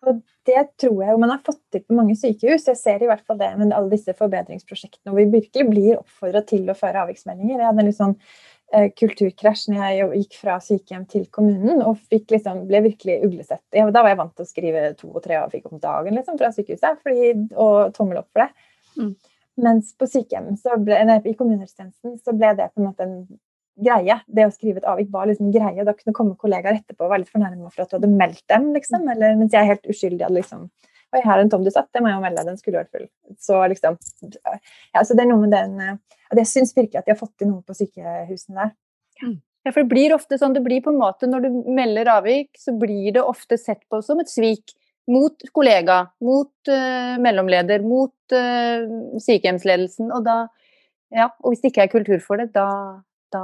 Og det tror jeg jo man har fått til på mange sykehus. Jeg ser i hvert fall det med alle disse forbedringsprosjektene hvor vi virkelig blir oppfordra til å føre avviksmeldinger. Jeg hadde en litt sånn eh, kulturkrasj når jeg gikk fra sykehjem til kommunen og liksom, ble virkelig uglesett. Ja, da var jeg vant til å skrive to og tre avvik om dagen liksom, fra sykehuset fordi, og tommel opp for det. Mm. Mens på sykehjem, ble, nei, i kommunehelsetjenesten, så ble det på en måte en greie. Det å skrive et avvik var liksom greie. Da kunne komme kollegaer etterpå og være litt fornærma for at du hadde meldt dem, liksom. Eller mens jeg er helt uskyldig hadde liksom Oi, her er en tom du satt, det må jeg jo melde, den skulle vært full. Så liksom Ja, så det er noe med den Og jeg syns virkelig at de har fått til noe på sykehusene der. Ja, for det blir ofte sånn, det blir på en måte Når du melder avvik, så blir det ofte sett på som et svik mot kollega, mot uh, mellomleder, mot uh, sykehjemsledelsen. Og da Ja, og hvis det ikke er kultur for det, da da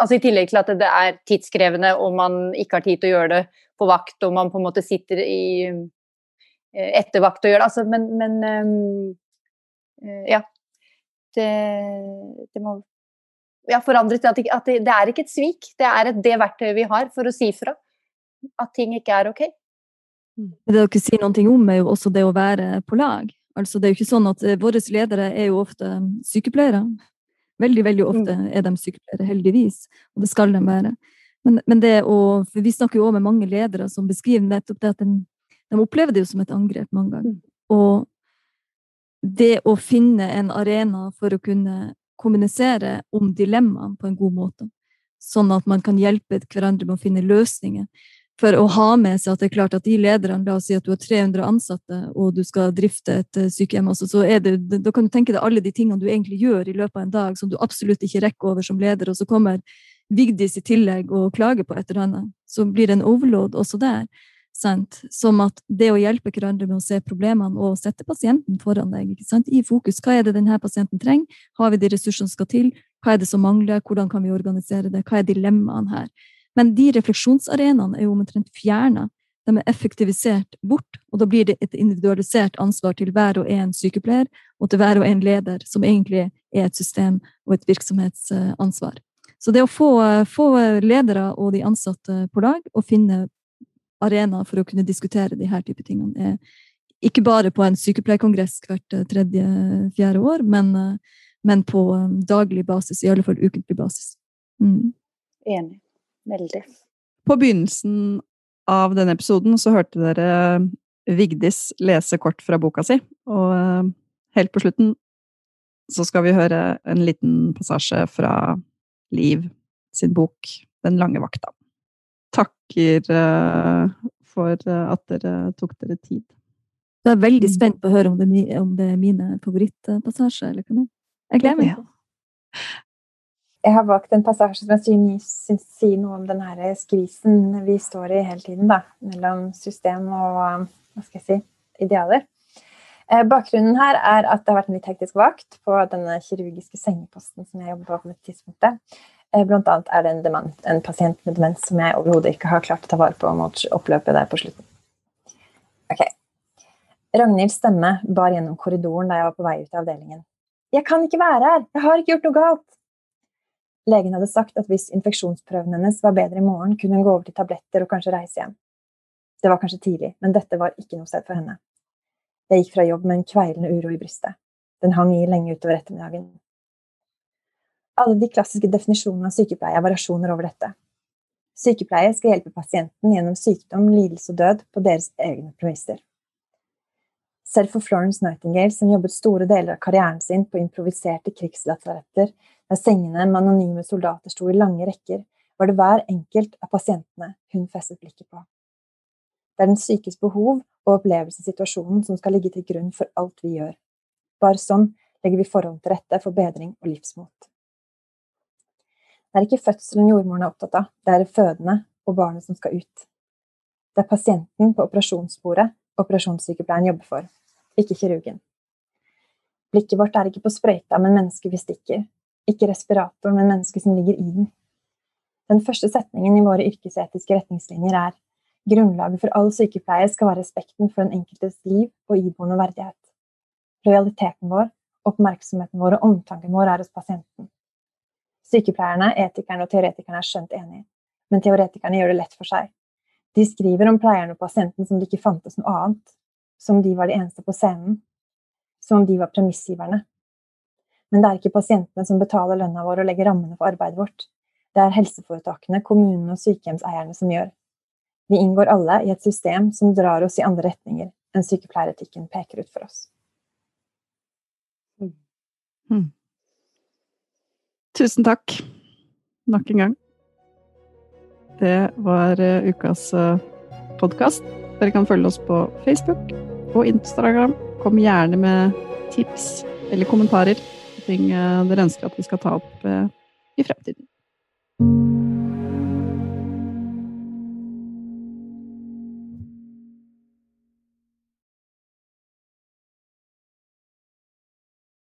Altså i tillegg til at det er tidskrevende og man ikke har tid til å gjøre det på vakt, og man på en måte sitter i eh, etter vakt og gjør det. Altså, men, men um, ja. Det, det, må ja, til at, det, at det, det, er ikke et svik. Det er et, det verktøyet vi har for å si fra at ting ikke er ok. Mm. Det dere sier noe om, er jo også det å være på lag. Altså, det er jo ikke sånn at eh, Våre ledere er jo ofte sykepleiere. Veldig veldig mm. ofte er de sykepleiere, heldigvis, og det skal de være. Men, men det å, for Vi snakker jo også med mange ledere som beskriver nettopp det at de, de opplever det jo som et angrep mange ganger. Mm. Og det å finne en arena for å kunne kommunisere om dilemmaene på en god måte, sånn at man kan hjelpe hverandre med å finne løsninger, for å ha med seg at det er klart at de lederne, la oss si at du har 300 ansatte og du skal drifte et eh, sykehjem, altså, så er det, da kan du tenke deg alle de tingene du egentlig gjør i løpet av en dag som du absolutt ikke rekker over som leder, og så kommer Vigdis i tillegg og klager på et eller annet. Så blir det en overload også der. Sant? Som at det å hjelpe hverandre med å se problemene og sette pasienten foran deg i fokus. Hva er det denne pasienten trenger? Har vi de ressursene som skal til? Hva er det som mangler? Hvordan kan vi organisere det? Hva er dilemmaene her? Men de refleksjonsarenaene er jo omtrent fjerna. De er effektivisert bort, og da blir det et individualisert ansvar til hver og en sykepleier og til hver og en leder, som egentlig er et system og et virksomhetsansvar. Så det å få, få ledere og de ansatte på lag og finne arenaer for å kunne diskutere de her type tingene, er ikke bare på en sykepleierkongress hvert tredje-fjerde år, men, men, på daglig basis, i alle fall ukentlig basis. Mm. Enig. Veldig. På begynnelsen av denne episoden så hørte dere Vigdis lese kort fra boka si, og eh, helt på slutten så skal vi høre en liten passasje fra Liv sin bok Den lange vakta. Takker eh, for at dere tok dere tid. Jeg er veldig spent på å høre om det, om det er mine favorittpassasjer. Jeg gleder meg. Jeg har valgt en passasje som jeg syns sier noe om den her skvisen vi står i hele tiden, da, mellom system og hva skal jeg si, idealer. Eh, bakgrunnen her er at det har vært en litt hektisk vakt på denne kirurgiske sengeposten som jeg jobber på på dette tidspunktet. Eh, blant annet er det en, dement, en pasient med demens som jeg overhodet ikke har klart å ta vare på mot oppløpet der på slutten. Ok. Ragnhilds stemme bar gjennom korridoren da jeg var på vei ut av avdelingen. Jeg kan ikke være her! Jeg har ikke gjort noe galt! Legen hadde sagt at hvis infeksjonsprøven hennes var bedre i morgen, kunne hun gå over til tabletter og kanskje reise hjem. Det var kanskje tidlig, men dette var ikke noe sted for henne. Jeg gikk fra jobb med en kveilende uro i brystet. Den hang i lenge utover ettermiddagen. Alle de klassiske definisjonene av sykepleie er variasjoner over dette. Sykepleie skal hjelpe pasienten gjennom sykdom, lidelse og død på deres egne premisser. Selv for Florence Nightingale, som jobbet store deler av karrieren sin på improviserte krigslasaretter, der sengene med anonyme soldater sto i lange rekker, var det hver enkelt av pasientene hun festet blikket på. Det er den sykes behov og opplevelsessituasjonen som skal ligge til grunn for alt vi gjør. Bare sånn legger vi forhold til rette for bedring og livsmot. Det er ikke fødselen jordmoren er opptatt av, det er fødende og barnet som skal ut. Det er pasienten på operasjonsbordet operasjonssykepleieren jobber for, ikke kirurgen. Blikket vårt er ikke på sprøyta, men mennesket vi stikker. Ikke respiratoren, men mennesket som ligger i den. Den første setningen i våre yrkesetiske retningslinjer er grunnlaget for all sykepleie skal være respekten for den enkeltes liv og iboende verdighet. Lojaliteten vår, oppmerksomheten vår og omtanken vår er hos pasienten. Sykepleierne, etikerne og teoretikerne er skjønt enige, men teoretikerne gjør det lett for seg. De skriver om pleieren og pasienten som det ikke fantes noe annet, som de var de eneste på scenen, som om de var premissgiverne. Men det er ikke pasientene som betaler lønna vår og legger rammene for arbeidet vårt. Det er helseforetakene, kommunene og sykehjemseierne som gjør. Vi inngår alle i et system som drar oss i andre retninger enn sykepleieretikken peker ut for oss. Mm. Tusen takk nok en gang. Det var eh, ukas eh, podkast. Dere kan følge oss på Facebook og Instagram. Kom gjerne med tips eller kommentarer. Ting eh, dere ønsker at vi skal ta opp i fremtiden.